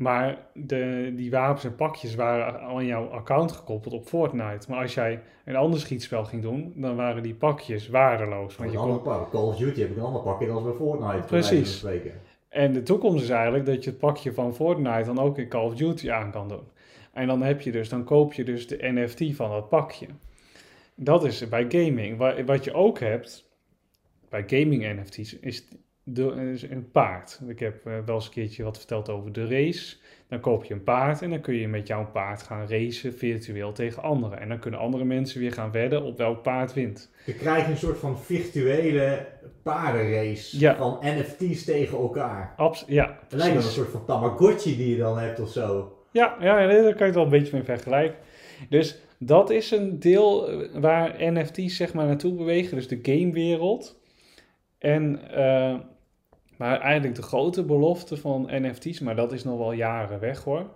Speaker 2: Maar de, die wapens en pakjes waren aan jouw account gekoppeld op Fortnite. Maar als jij een ander schietspel ging doen, dan waren die pakjes waardeloos. Want
Speaker 1: Een
Speaker 2: je
Speaker 1: ander
Speaker 2: kon...
Speaker 1: pak. Call of Duty heb ik een ander pakje dan bij Fortnite.
Speaker 2: Precies. En de toekomst is eigenlijk dat je het pakje van Fortnite dan ook in Call of Duty aan kan doen. En dan heb je dus, dan koop je dus de NFT van dat pakje. Dat is bij gaming. Wa- Wat je ook hebt bij gaming NFT's is de, een paard. Ik heb eh, wel eens een keertje wat verteld over de race. Dan koop je een paard en dan kun je met jouw paard gaan racen virtueel tegen anderen. En dan kunnen andere mensen weer gaan wedden op welk paard wint.
Speaker 1: Je krijgt een soort van virtuele paardenrace
Speaker 2: Ja.
Speaker 1: van NFT's tegen elkaar.
Speaker 2: Abs ja,
Speaker 1: Het lijkt wel een soort van Tamagotchi die je dan hebt of zo.
Speaker 2: Ja, ja, daar kan je het wel een beetje mee vergelijken. Dus dat is een deel eh, waar NFT's zeg maar naartoe bewegen, dus de gamewereld. En, eh, maar eigenlijk de grote belofte van NFT's, maar dat is nog wel jaren weg hoor,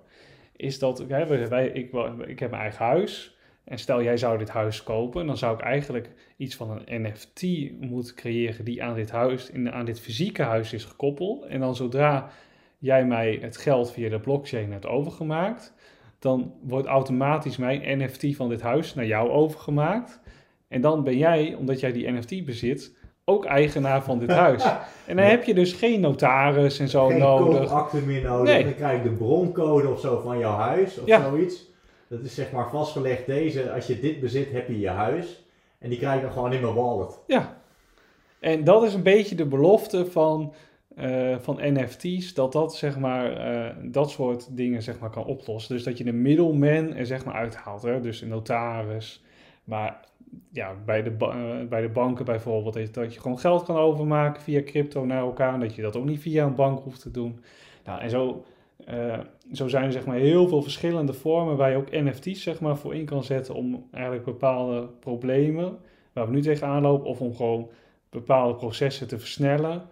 Speaker 2: is dat wij, wij- ik, ik heb mijn eigen huis. En stel jij zou dit huis kopen, dan zou ik eigenlijk iets van een NFT moeten creëren die aan dit huis, in, aan dit fysieke huis is gekoppeld. En dan zodra jij mij het geld via de blockchain hebt overgemaakt, dan wordt automatisch mijn NFT van dit huis naar jou overgemaakt. En dan ben jij, omdat jij die NFT bezit, ook eigenaar van dit huis. En dan heb je dus geen notaris en zo
Speaker 1: Geen
Speaker 2: nodig.
Speaker 1: koopakte meer nodig.
Speaker 2: Nee.
Speaker 1: Dan krijg je de broncode of zo van jouw huis of
Speaker 2: Ja.
Speaker 1: zoiets. Dat is zeg maar vastgelegd. Deze, als je dit bezit, heb je je huis. En die krijg je dan gewoon in mijn wallet.
Speaker 2: Ja. En dat is een beetje de belofte van, eh, van NFT's, dat dat zeg maar eh, dat soort dingen zeg maar kan oplossen. Dus dat je de middleman er zeg maar uithaalt, hè? dus een notaris. Maar ja, bij de, eh, bij de banken bijvoorbeeld, dat je gewoon geld kan overmaken via crypto naar elkaar, en dat je dat ook niet via een bank hoeft te doen. Nou, en zo, eh, zo zijn er zeg maar heel veel verschillende vormen waar je ook NFT's zeg maar voor in kan zetten om eigenlijk bepaalde problemen waar we nu tegenaan lopen, of om gewoon bepaalde processen te versnellen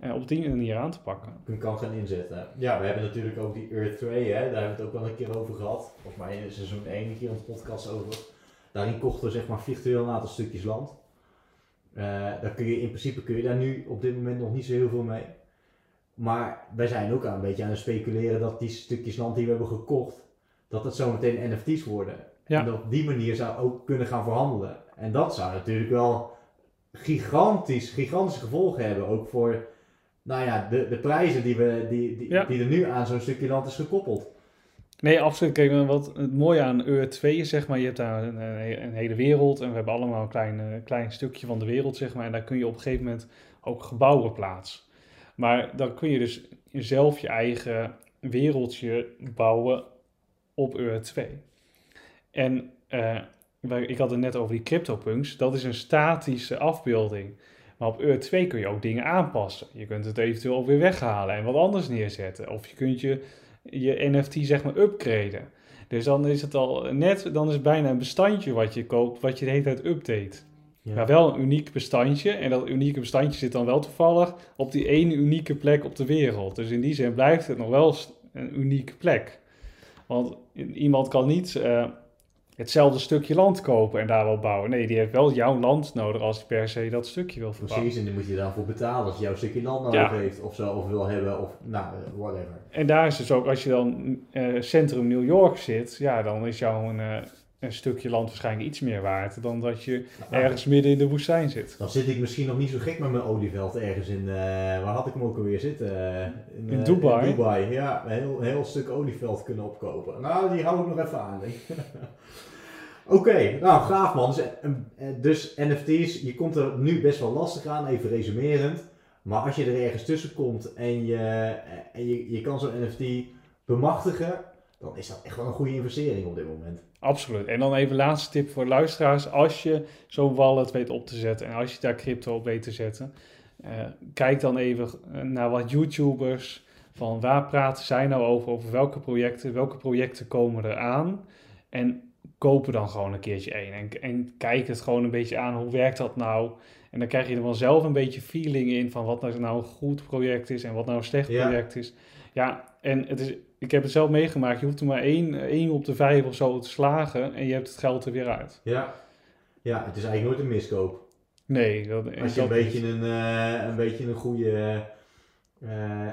Speaker 2: en op die manier aan te pakken.
Speaker 1: Je kan gaan inzetten. Ja, we hebben natuurlijk ook die Earth 2, hè? daar hebben we het ook wel een keer over gehad. Volgens mij in seizoen 1 een keer een podcast over. Daarin kochten we zeg maar virtueel een aantal stukjes land. Eh, daar kun je in principe kun je daar nu op dit moment nog niet zo heel veel mee. Maar wij zijn ook aan een beetje aan het speculeren dat die stukjes land die we hebben gekocht, dat het zometeen NFT's worden.
Speaker 2: Ja.
Speaker 1: En dat op die manier zou ook kunnen gaan verhandelen. En dat zou natuurlijk wel gigantisch, gigantische gevolgen hebben. Ook voor nou ja, de, de prijzen die, we, die, die,
Speaker 2: Ja.
Speaker 1: die er nu aan zo'n stukje land is gekoppeld.
Speaker 2: Nee, absoluut. Wat het mooie aan Ur 2 is, zeg maar, je hebt daar een, een, een hele wereld en we hebben allemaal een klein, eh, klein stukje van de wereld, zeg maar, en daar kun je op een gegeven moment ook gebouwen plaatsen. Maar dan kun je dus zelf je eigen wereldje bouwen op Ur 2. En eh, ik had het net over die CryptoPunks, dat is een statische afbeelding. Maar op Ur 2 kun je ook dingen aanpassen. Je kunt het eventueel ook weer weghalen en wat anders neerzetten. Of je kunt je je NFT zeg maar upgraden. Dus dan is het al net, dan is het bijna een bestandje wat je koopt, wat je de hele tijd update.
Speaker 1: Ja.
Speaker 2: Maar wel een uniek bestandje. En dat unieke bestandje zit dan wel toevallig op die ene unieke plek op de wereld. Dus in die zin blijft het nog wel een unieke plek. Want iemand kan niet eh, hetzelfde stukje land kopen en daar wel bouwen. Nee, die heeft wel jouw land nodig als hij per se dat stukje wil verbouwen.
Speaker 1: Precies, en dan moet je daarvoor betalen als je jouw stukje land nodig
Speaker 2: Ja.
Speaker 1: heeft of zo, of wil hebben, of nou, eh, whatever.
Speaker 2: En daar is dus ook, als je dan eh, centrum New York zit, ja, dan is jouw een, eh, een stukje land waarschijnlijk iets meer waard dan dat je
Speaker 1: Nou,
Speaker 2: ergens midden in de woestijn zit.
Speaker 1: Dan zit ik misschien nog niet zo gek met mijn olieveld ergens in, eh, waar had ik hem ook alweer zitten? Eh,
Speaker 2: In
Speaker 1: eh,
Speaker 2: Dubai.
Speaker 1: In Dubai, ja, een heel, heel stuk olieveld kunnen opkopen. Nou, die hou ik nog even aan. Oké, nou gaaf man. Dus, dus NFT's, je komt er nu best wel lastig aan, even resumerend. Maar als je er ergens tussen komt en je, en je, je kan zo'n NFT bemachtigen, dan is dat echt wel een goede investering op dit moment.
Speaker 2: Absoluut. En dan even laatste tip voor luisteraars. Als je zo'n wallet weet op te zetten en als je daar crypto op weet te zetten, eh, kijk dan even eh, naar wat YouTubers van waar praten zij nou over, over welke projecten, welke projecten komen er aan. En kopen dan gewoon een keertje één. En, en kijk het gewoon een beetje aan, hoe werkt dat nou? En dan krijg je er wel zelf een beetje feeling in van wat nou een goed project is en wat nou een slecht
Speaker 1: Ja.
Speaker 2: project is. Ja, en het is, ik heb het zelf meegemaakt. Je hoeft er maar één, één op de vijf of zo te slagen en je hebt het geld er weer uit.
Speaker 1: Ja, ja het is eigenlijk nooit een miskoop.
Speaker 2: Nee, dat,
Speaker 1: Als je een beetje een, eh, een beetje een goede eh,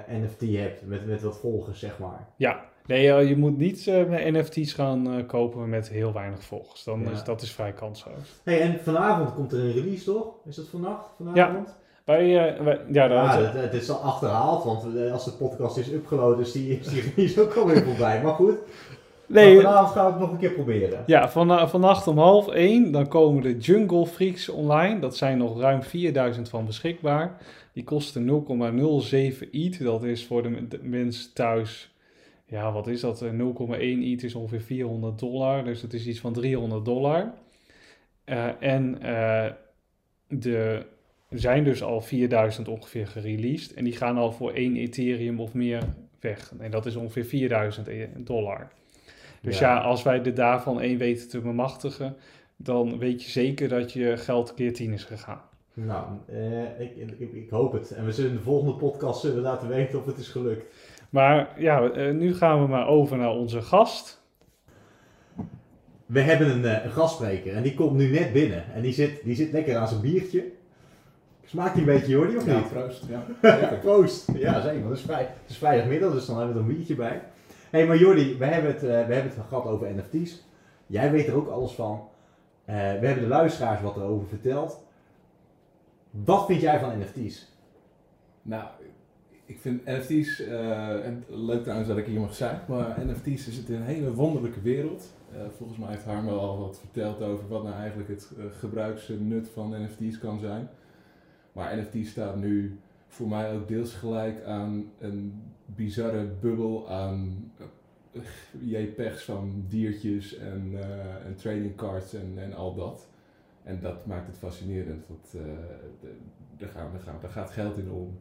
Speaker 1: NFT hebt met, met wat volgers, zeg maar.
Speaker 2: Ja, nee, je moet niet eh, NFT's gaan kopen met heel weinig volgers. Dan
Speaker 1: Ja.
Speaker 2: is dat is vrij kansloos.
Speaker 1: Hey, en vanavond komt er een release, toch? Is dat vannacht? Vanavond?
Speaker 2: Wij, eh, wij, ja,
Speaker 1: het, het is al achterhaald, want eh, als de podcast is upgeload, is die, is die release ook alweer voorbij. Maar goed.
Speaker 2: Nee,
Speaker 1: Maar vanavond gaan we het nog een keer proberen.
Speaker 2: Ja, van, vannacht om half één, dan komen de Jungle Freaks online. Dat zijn nog ruim 4000 van beschikbaar. Die kosten 0,07 ETH. Dat is voor de, de mensen thuis, ja, wat is dat? Eh, 0,1 ETH is ongeveer 400 dollar. Dus dat is iets van 300 dollar. Eh, en eh, de, er zijn dus al 4000 ongeveer gereleased. En die gaan al voor 1 Ethereum of meer weg. En dat is ongeveer 4000 dollar. Dus ja.
Speaker 1: Ja.
Speaker 2: als wij er daarvan één weten te bemachtigen, dan weet je zeker dat je geld keer 10 is gegaan.
Speaker 1: Nou, eh, ik, ik, ik hoop het. En we zullen in de volgende podcast zullen we laten weten of het is gelukt.
Speaker 2: Maar ja, eh, nu gaan we maar over naar onze gast.
Speaker 1: We hebben een, eh, een gastspreker en die komt nu net binnen. En die zit, die zit lekker aan zijn biertje. Smaakt die een beetje, Jordi, of
Speaker 5: Ja,
Speaker 1: niet?
Speaker 5: proost. Ja.
Speaker 1: Proost. Ja, zeker. Het is, vrij, het is vrijdagmiddag, dus dan hebben we er een biertje bij. Hé, hey, maar Jordi, we hebben, het, eh, we hebben het gehad over NFT's. Jij weet er ook alles van. Eh, we hebben de luisteraars wat erover verteld. Wat vind jij van NFT's?
Speaker 5: Nou, ik vind NFT's, eh, en leuk trouwens dat ik hier mag zijn, maar NFT's is het een hele wonderlijke wereld. Volgens mij heeft Harm wel al wat verteld over wat nou eigenlijk het gebruiksnut van NFT's kan zijn. Maar NFT staat nu voor mij ook deels gelijk aan een bizarre bubbel aan eh, JPEGs van diertjes en, eh, en trading cards en, en al dat. En dat maakt het fascinerend, want eh, daar, gaan, daar, gaan, gaat geld in om.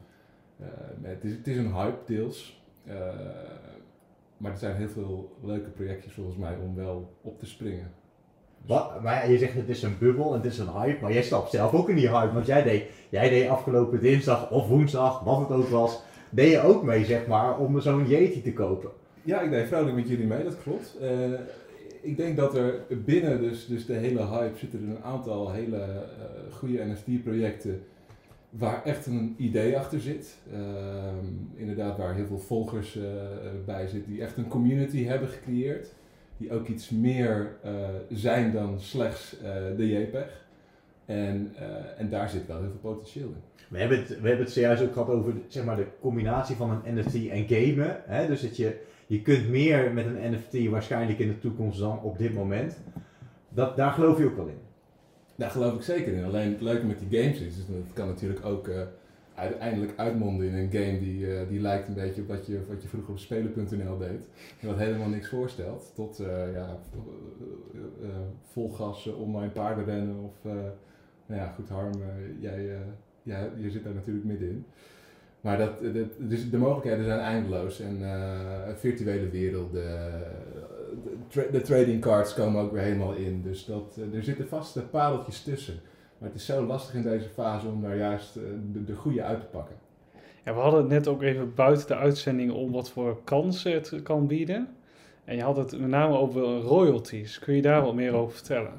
Speaker 5: Het, is, het is een hype deels, maar er zijn heel veel leuke projectjes volgens mij om wel op te springen.
Speaker 1: Maar je zegt het is een bubbel en het is een hype, maar jij stapt zelf ook in die hype. Want jij deed, jij deed afgelopen dinsdag of woensdag, wat het ook was, deed je ook mee zeg maar om zo'n Yeti te kopen.
Speaker 5: Ja, ik deed vrolijk met jullie mee, dat klopt. Eh, ik denk dat er binnen dus, dus de hele hype zitten er een aantal hele eh, goede NFT-projecten waar echt een idee achter zit. Ehm, inderdaad, waar heel veel volgers eh, bij zitten die echt een community hebben gecreëerd. Die ook iets meer eh, zijn dan slechts eh, de JPEG. En, eh, en daar zit wel heel veel potentieel in.
Speaker 1: We hebben het, we hebben het zojuist ook gehad over zeg maar, de combinatie van een NFT en gamen. Hè? Dus dat je, je kunt meer met een NFT waarschijnlijk in de toekomst dan op dit moment. Dat, daar geloof je ook wel in.
Speaker 5: Daar geloof ik zeker in. Alleen het leuke met die games is, dat het kan natuurlijk ook uiteindelijk uitmonden in een game die, eh, die lijkt een beetje op wat je, wat je vroeger op spelen.nl deed. En wat helemaal niks voorstelt. Tot eh, ja, eh, vol gas online paardenrennen of... nou ja, goed Harm, jij, jij, je zit daar natuurlijk middenin. Maar dat, dat, dus de mogelijkheden zijn eindeloos en virtuele werelden, de, de trading cards komen ook weer helemaal in. Dus dat, er zitten vaste pareltjes tussen. Maar het is zo lastig in deze fase om daar juist eh, de, de goede uit te pakken.
Speaker 2: Ja, we hadden het net ook even buiten de uitzending om wat voor kansen het kan bieden. En je had het met name over royalties. Kun je daar wat meer over vertellen?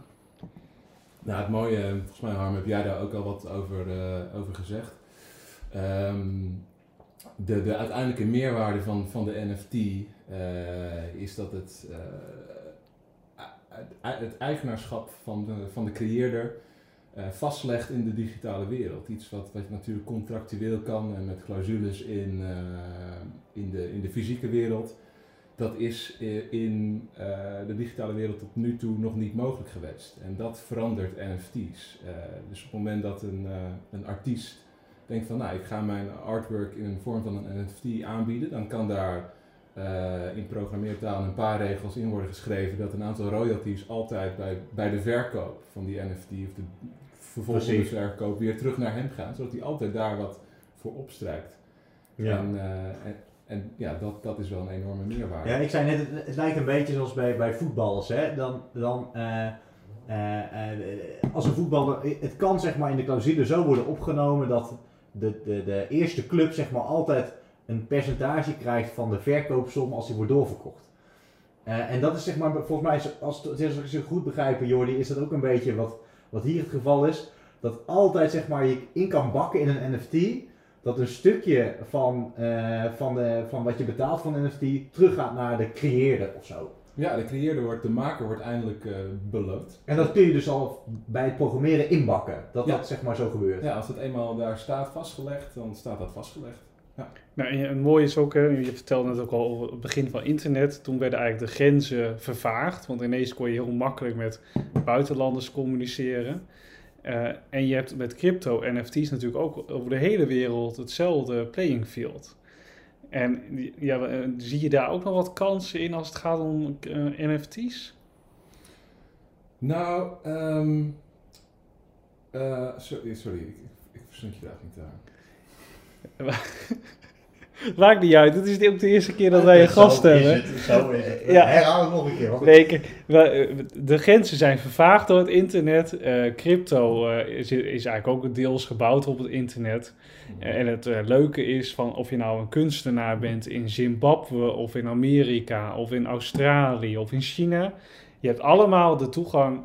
Speaker 5: Nou, het mooie, eh, volgens mij Harm, heb jij daar ook al wat over, eh, over gezegd. Ehm, de, de uiteindelijke meerwaarde van, van de NFT is dat het, het, het eigenaarschap van de, van de creëerder eh, vastlegt in de digitale wereld. Iets wat, wat natuurlijk contractueel kan en met clausules in, eh, in, de, in de fysieke wereld. Dat is eh, in de digitale wereld tot nu toe nog niet mogelijk geweest. En dat verandert NFT's. Dus op het moment dat een, een artiest denkt van nou ik ga mijn artwork in een vorm van een NFT aanbieden, dan kan daar in programmeertaal een paar regels in worden geschreven dat een aantal royalties altijd bij, bij de verkoop van die NFT of de vervolgende
Speaker 1: Precies.
Speaker 5: verkoop weer terug naar hem gaan, zodat hij altijd daar wat voor opstrijkt. En, eh, en, en ja, dat, dat is wel een enorme meerwaarde.
Speaker 1: Ja, ik zei net, het, het lijkt een beetje zoals bij, bij voetballers. Hè? Dan, dan, eh, eh, als een voetballer, het kan zeg maar in de clausule zo worden opgenomen dat de, de, de eerste club zeg maar altijd een percentage krijgt van de verkoopsom als die wordt doorverkocht. En dat is zeg maar, volgens mij, als, als ik ze goed begrijp, Jordi, is dat ook een beetje wat, wat hier het geval is. Dat altijd zeg maar je in kan bakken in een NFT, dat een stukje van, eh, van, de, van wat je betaalt van een NFT teruggaat naar de creëerder of zo.
Speaker 5: Ja, de creëerder wordt, de maker wordt eindelijk eh, beloond.
Speaker 1: En dat kun je dus al bij het programmeren inbakken, dat
Speaker 5: Ja.
Speaker 1: dat zeg maar zo gebeurt.
Speaker 5: Ja, als het eenmaal daar staat vastgelegd, dan staat dat vastgelegd.
Speaker 2: Nou, en een mooie is ook, hè, je vertelde net ook al over het begin van internet. Toen werden eigenlijk de grenzen vervaagd. Want ineens kon je heel makkelijk met buitenlanders communiceren. Eh, en je hebt met crypto NFT's natuurlijk ook over de hele wereld hetzelfde playing field. En ja, eh, zie je daar ook nog wat kansen in als het gaat om eh, NFT's?
Speaker 5: Nou, ehm eh, sorry, sorry, ik, ik je vraag niet daar.
Speaker 2: Maakt niet uit, het is ook de eerste keer dat wij een gast
Speaker 1: Zo is
Speaker 2: hebben.
Speaker 1: het, Zo is het.
Speaker 2: Ja.
Speaker 1: Herhaal het nog een keer.
Speaker 2: de grenzen zijn vervaagd door het internet. Eh, crypto eh, is, is eigenlijk ook deels gebouwd op het internet. Eh, en het leuke is van of je nou een kunstenaar bent in Zimbabwe of in Amerika of in Australië of in China. Je hebt allemaal de toegang.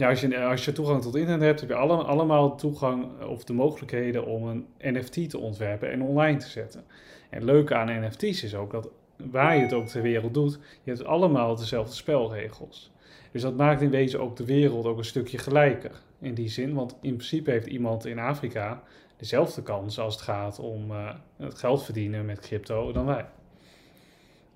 Speaker 2: Ja, als, je, als je toegang tot internet hebt, heb je alle, allemaal toegang of de mogelijkheden om een NFT te ontwerpen en online te zetten. En het leuke aan NFT's is ook dat waar je het ook ter wereld doet, je hebt allemaal dezelfde spelregels. Dus dat maakt in wezen ook de wereld ook een stukje gelijker in die zin. Want in principe heeft iemand in Afrika dezelfde kans als het gaat om eh, het geld verdienen met crypto dan wij.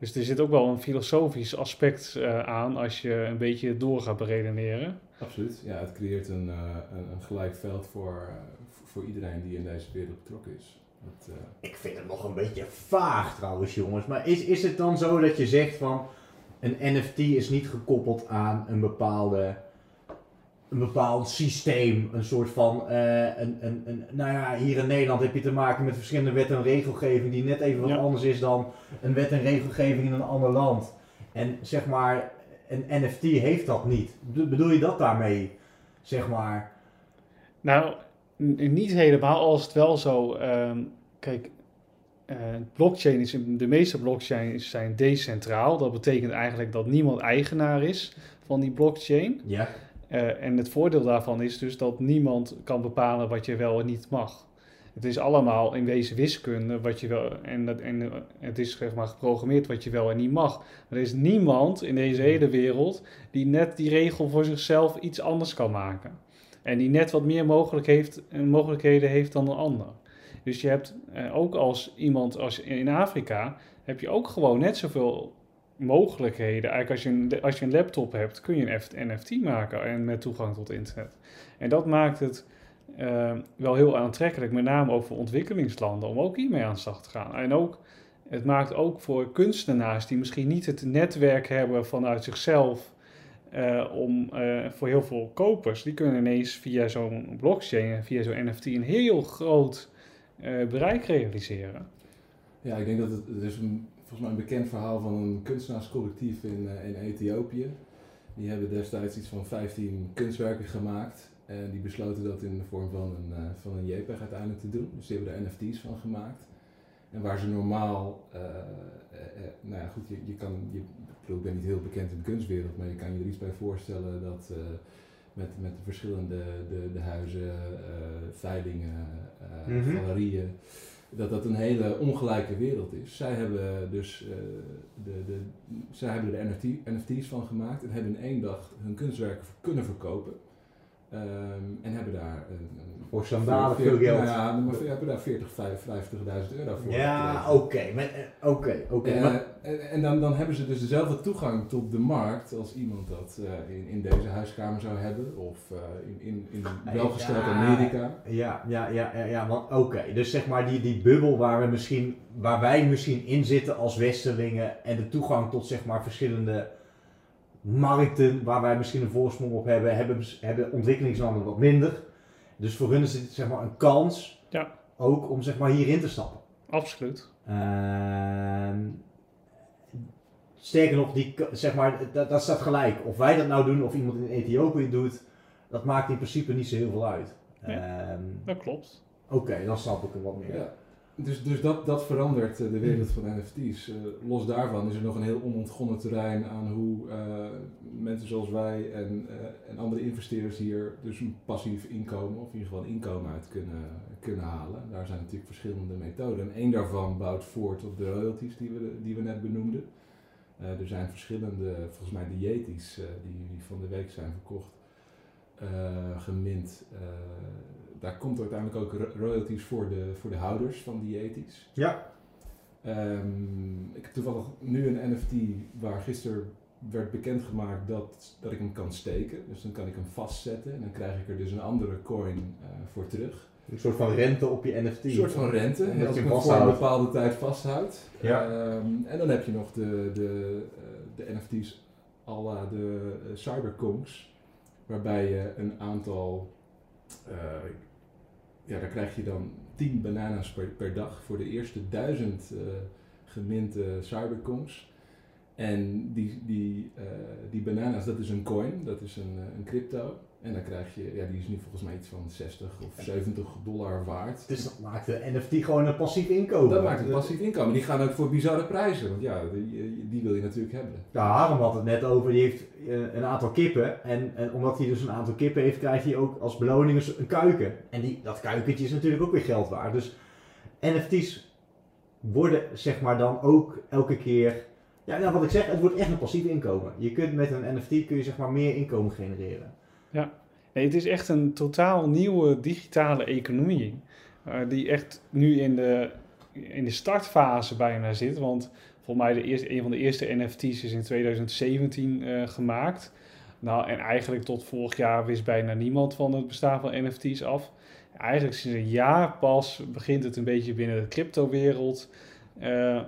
Speaker 2: Dus er zit ook wel een filosofisch aspect eh, aan als je een beetje door gaat beredeneren.
Speaker 5: Absoluut, ja, het creëert een, eh, een, een gelijk veld voor, eh, voor- voor iedereen die in deze wereld betrokken is. Dat, eh,
Speaker 1: Ik vind het nog een beetje vaag trouwens, jongens. Maar is, is het dan zo dat je zegt van een NFT is niet gekoppeld aan een bepaalde een bepaald systeem, een soort van, eh, een, een, een, nou ja, hier in Nederland heb je te maken met verschillende wet en regelgeving die net even wat
Speaker 2: Ja.
Speaker 1: anders is dan een wet en regelgeving in een ander land. En zeg maar, een NFT heeft dat niet. Be- bedoel je dat daarmee, zeg maar?
Speaker 2: Nou, niet helemaal, als het wel zo. ehm, kijk, eh, blockchain is, de meeste blockchains zijn decentraal. Dat betekent eigenlijk dat niemand eigenaar is van die blockchain.
Speaker 1: Ja.
Speaker 2: Eh, en het voordeel daarvan is dus dat niemand kan bepalen wat je wel en niet mag. Het is allemaal in wezen wiskunde wat je wel en, dat, en eh, het is zeg maar geprogrammeerd wat je wel en niet mag. Er is niemand in deze hele wereld die net die regel voor zichzelf iets anders kan maken. En die net wat meer mogelijk heeft, eh, mogelijkheden heeft dan een ander. Dus je hebt eh, ook als iemand als in Afrika heb je ook gewoon net zoveel mogelijkheden. Eigenlijk als je, een, als je een laptop hebt, kun je een NFT maken en met toegang tot internet. En dat maakt het eh, wel heel aantrekkelijk, met name ook voor ontwikkelingslanden, om ook hiermee aan de slag te gaan. En ook, het maakt ook voor kunstenaars die misschien niet het netwerk hebben vanuit zichzelf eh, om eh, voor heel veel kopers, die kunnen ineens via zo'n blockchain via zo'n NFT een heel groot eh, bereik realiseren.
Speaker 5: Ja, ik denk dat het, er is een, volgens mij een bekend verhaal van een kunstenaarscollectief in, eh, in Ethiopië. Die hebben destijds iets van 15 kunstwerken gemaakt. En die besloten dat in de vorm van een, eh, van een JPEG uiteindelijk te doen. Dus die hebben er NFT's van gemaakt. En waar ze normaal, eh, eh, eh, nou ja goed, je, je kan, je, ik ben niet heel bekend in de kunstwereld, maar je kan je er iets bij voorstellen dat eh, met, met de verschillende de, de huizen, eh, veilingen, eh,
Speaker 1: Mhm.
Speaker 5: galerieën, dat dat een hele ongelijke wereld is. Zij hebben dus eh, de, de, zij hebben er NFT, NFT's van gemaakt en hebben in één dag hun kunstwerken kunnen verkopen. Ehm, en hebben daar een,
Speaker 1: Voor sandalen veel geld.
Speaker 5: Nou ja, maar we hebben daar 40, 50.000 euro voor.
Speaker 1: Ja, oké. maar, eh, Oké, oké.
Speaker 5: Eh, en en dan, dan hebben ze dus dezelfde toegang tot de markt als iemand dat eh, in, in deze huiskamer zou hebben of in, in, in welgesteld
Speaker 1: Ja.
Speaker 5: Amerika.
Speaker 1: Ja, ja, ja, ja, ja want oké. Dus zeg maar die, die bubbel waar, we misschien, waar wij misschien in zitten als Westerlingen en de toegang tot zeg maar verschillende markten waar wij misschien een voorsprong op hebben, hebben, hebben ontwikkelingslanden wat minder. Dus voor hun is het zeg maar een kans
Speaker 2: Ja.
Speaker 1: ook om zeg maar hierin te stappen.
Speaker 2: Absoluut.
Speaker 1: Ehm, sterker nog, die, zeg maar, dat, dat staat gelijk. Of wij dat nou doen of iemand in Ethiopië doet, dat maakt in principe niet zo heel veel uit.
Speaker 2: Nee.
Speaker 1: Ehm,
Speaker 2: Dat klopt.
Speaker 1: Oké, dan snap ik er wat meer.
Speaker 5: Ja. Dus, dus dat, dat verandert eh, de wereld van NFT's. Eh, los daarvan is er nog een heel onontgonnen terrein aan hoe eh, mensen zoals wij en, en andere investeerders hier dus een passief inkomen, of in ieder geval een inkomen uit kunnen, kunnen halen. Daar zijn natuurlijk verschillende methoden. En één daarvan bouwt voort op de royalties die we, die we net benoemden. Er zijn verschillende, volgens mij eh, die, die van de week zijn verkocht, gemint. Eh, daar komt uiteindelijk ook ro- royalties voor de, voor de houders van die Yetis.
Speaker 1: Ja.
Speaker 5: Ehm, ik heb toevallig nu een NFT waar gisteren werd bekendgemaakt dat, dat ik hem kan steken. Dus dan kan ik hem vastzetten en dan krijg ik er dus een andere coin eh, voor terug.
Speaker 1: Een soort van rente op je NFT.
Speaker 5: Een soort van rente, als
Speaker 1: je hem
Speaker 5: voor een bepaalde tijd vasthoudt.
Speaker 1: Ja.
Speaker 5: Ehm, en dan heb je nog de, de, eh, de NFT's à la de uh, Cyberconks, waarbij je een aantal, eh, ja daar krijg je dan 10 bananas per, per dag voor de eerste 1000 eh geminte Cyberconks. En die, die, eh, die bananas, dat is een coin, dat is een, eh, een crypto. En dan krijg je, ja die is nu volgens mij iets van 60 of 70 dollar waard.
Speaker 1: Dus dat maakt de NFT gewoon een passief inkomen.
Speaker 5: Dat maakt het passief inkomen. Die gaan ook voor bizarre prijzen, want ja, die, die wil je natuurlijk hebben.
Speaker 1: Ja, Harm had het net over, die heeft eh, een aantal kippen. En, en omdat hij dus een aantal kippen heeft, krijgt hij ook als beloning een- een kuiken. En die, dat kuikentje is natuurlijk ook weer geld waard. Dus NFT's worden zeg maar dan ook elke keer... Ja, nou, wat ik zeg, het wordt echt een passief inkomen. Je kunt met een NFT kun je zeg maar meer inkomen genereren.
Speaker 2: Nee, het is echt een totaal nieuwe digitale economie. eh, die echt nu in de, in de startfase bijna zit. Want volgens mij de eerste, een van de eerste NFT's is in 2017 eh, gemaakt. Nou, en eigenlijk tot vorig jaar wist bijna niemand van het bestaan van NFT's af. Eigenlijk sinds een jaar pas begint het een beetje binnen de cryptowereld eh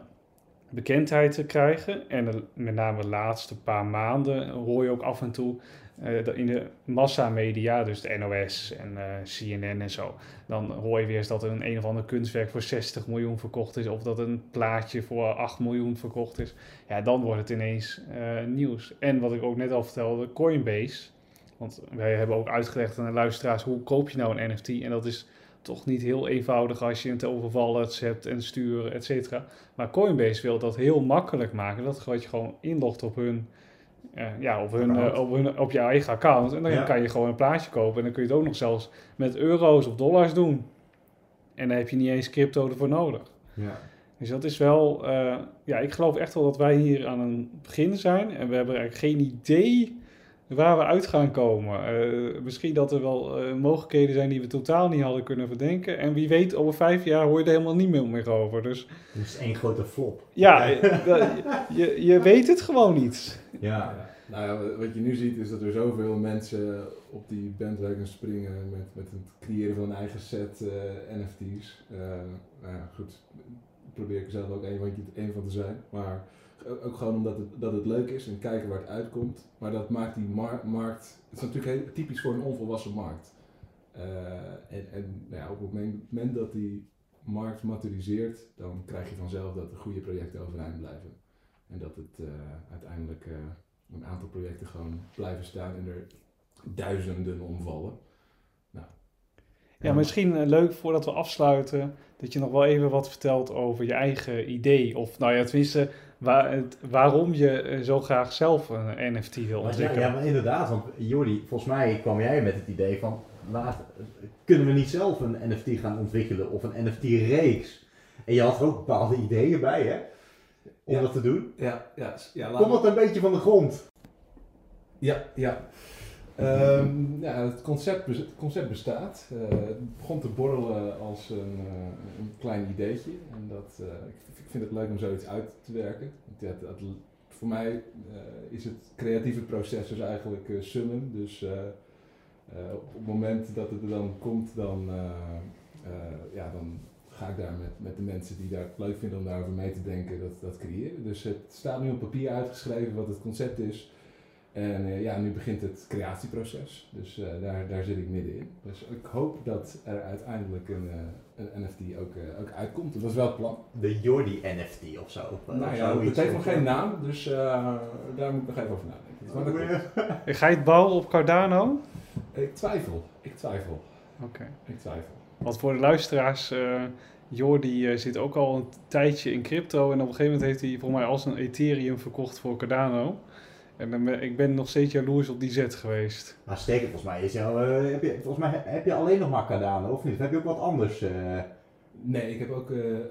Speaker 2: bekendheid te krijgen. En met name de laatste paar maanden hoor je ook af en toe eh, in de massamedia, dus de NOS en eh, CNN en zo, dan hoor je weer eens dat een een of ander kunstwerk voor 60 miljoen verkocht is, of dat een plaatje voor 8 miljoen verkocht is. Ja, dan wordt het ineens eh, nieuws. En wat ik ook net al vertelde, Coinbase. Want wij hebben ook uitgelegd aan de luisteraars hoe koop je nou een NFT. En dat is toch niet heel eenvoudig als je het over wallets hebt en sturen, et cetera. Maar Coinbase wil dat heel makkelijk maken. Dat je gewoon inlogt op hun, ja, op, hun, eh, op, hun, op je eigen account. En dan
Speaker 1: Ja.
Speaker 2: kan je gewoon een plaatje kopen. En dan kun je het ook nog zelfs met euro's of dollars doen. En dan heb je niet eens crypto ervoor nodig.
Speaker 1: Ja.
Speaker 2: Dus dat is wel, eh, ja, ik geloof echt wel dat wij hier aan een begin zijn. En we hebben eigenlijk geen idee waar we uit gaan komen. Eh, misschien dat er wel eh, mogelijkheden zijn die we totaal niet hadden kunnen verdenken. En wie weet, over vijf jaar hoor je er helemaal niet meer, meer over. Dus
Speaker 1: Dat is één grote flop.
Speaker 2: ja, eh, je, je weet het gewoon niet.
Speaker 1: Ja.
Speaker 5: Nou ja, wat je nu ziet is dat er zoveel mensen op die bandwagon springen met, met het creëren van een eigen set eh, NFT's. Eh, nou ja, goed, probeer ik er zelf ook een van, een van te zijn. Maar ook gewoon omdat het, dat het leuk is en kijken waar het uitkomt. Maar dat maakt die mar- markt, het is natuurlijk heel typisch voor een onvolwassen markt. Eh, en en nou ja, op het moment, dat die markt maturiseert, dan krijg je vanzelf dat de goede projecten overeind blijven. En dat het eh, uiteindelijk eh, een aantal projecten gewoon blijven staan en er duizenden omvallen.
Speaker 2: Ja, misschien leuk voordat we afsluiten, dat je nog wel even wat vertelt over je eigen idee. Of nou ja, tenminste, waar, het- waarom je eh, zo graag zelf een NFT wil
Speaker 1: ja,
Speaker 2: ontwikkelen.
Speaker 1: ja, maar inderdaad, want Jordi, volgens mij kwam jij met het idee van, laat, kunnen we niet zelf een NFT gaan ontwikkelen of een NFT-reeks? En je had er ook bepaalde ideeën bij, hè? Om
Speaker 5: Ja.
Speaker 1: dat te doen.
Speaker 5: Ja, ja, ja
Speaker 1: Komt dat een beetje van de grond?
Speaker 5: Ja, ja. Ehm, ja het, concept, het concept bestaat. Eh, het begon te borrelen als een, eh, een klein ideetje. En dat, eh, ik, vind het leuk om zoiets uit te werken. Voor mij is het creatieve proces dus eigenlijk summen. Dus op het moment dat het er dan komt, dan, ja, dan ga ik daar met, met de mensen die daar het leuk vinden om daarover mee te denken, dat, dat creëren. Dus het staat nu op papier uitgeschreven wat het concept is. En eh, ja, nu begint het creatieproces. Dus eh, daar, daar zit ik middenin. Dus ik hoop dat er uiteindelijk een, eh, een NFT ook, eh, ook uitkomt. Dat was wel het plan.
Speaker 1: De Jordi NFT of zo. Of
Speaker 5: nou ja, het heeft nog geen naam, dus eh, daar moet ik nog even over nadenken. Komt.
Speaker 2: Ga je het bouwen op Cardano?
Speaker 5: ik twijfel, ik twijfel,
Speaker 2: Oké.
Speaker 5: ik twijfel.
Speaker 2: Want voor de luisteraars, eh Jordi eh, zit ook al een tijdje in crypto. En op een gegeven moment heeft hij voor mij als een Ethereum verkocht voor Cardano. En dan ben- ik ben nog steeds jaloers op die zet geweest.
Speaker 1: Maar sterker, volgens mij, is jou, eh, heb je, volgens mij heb je alleen nog maar Cardano, of niet? Of heb je ook wat anders? eh?
Speaker 5: Nee, ik heb ook eh eh,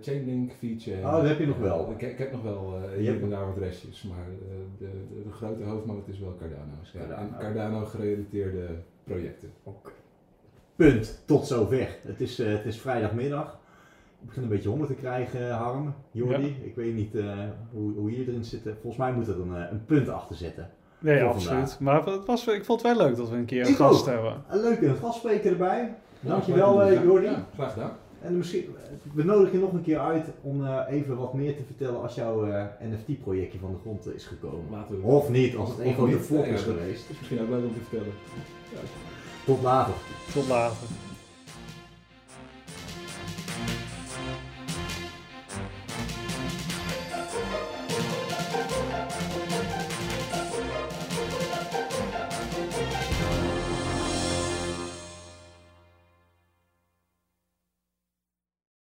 Speaker 5: Chainlink, VeChain.
Speaker 1: Oh, dat heb je nog wel.
Speaker 5: Ik, ik heb nog wel eh
Speaker 1: Je
Speaker 5: hier
Speaker 1: hebt-
Speaker 5: en daar wat restjes, maar eh, de, de, de grote hoofdmoot is wel Cardano. Ja,
Speaker 1: Cardano.
Speaker 5: En Cardano gerelateerde projecten.
Speaker 1: punt, tot zover. Het is, eh, het is vrijdagmiddag. Ik begin een beetje honger te krijgen, Harm, Jordi. Ik weet niet eh, hoe, hoe hier erin zit. Volgens mij moet er een, eh, een punt achter zitten.
Speaker 2: Nee,
Speaker 1: Voor
Speaker 2: absoluut. Maar het was, ik vond het wel leuk dat we een keer een
Speaker 1: Ik
Speaker 2: gast
Speaker 1: ook.
Speaker 2: hebben.
Speaker 1: Een leuke gastspreker erbij.
Speaker 5: Ja,
Speaker 1: Dankjewel,
Speaker 5: graag
Speaker 1: eh. Jordi.
Speaker 5: Ja, graag gedaan.
Speaker 1: En misschien, we nodigen je nog een keer uit om eh, even wat meer te vertellen als jouw eh, NFT-projectje van de grond is gekomen.
Speaker 5: Laten we.
Speaker 1: Of niet, als het een flop
Speaker 5: Nee,
Speaker 1: is
Speaker 5: ja, dat
Speaker 1: geweest.
Speaker 5: is misschien ook leuk om te vertellen.
Speaker 1: Tot later.
Speaker 2: Tot later.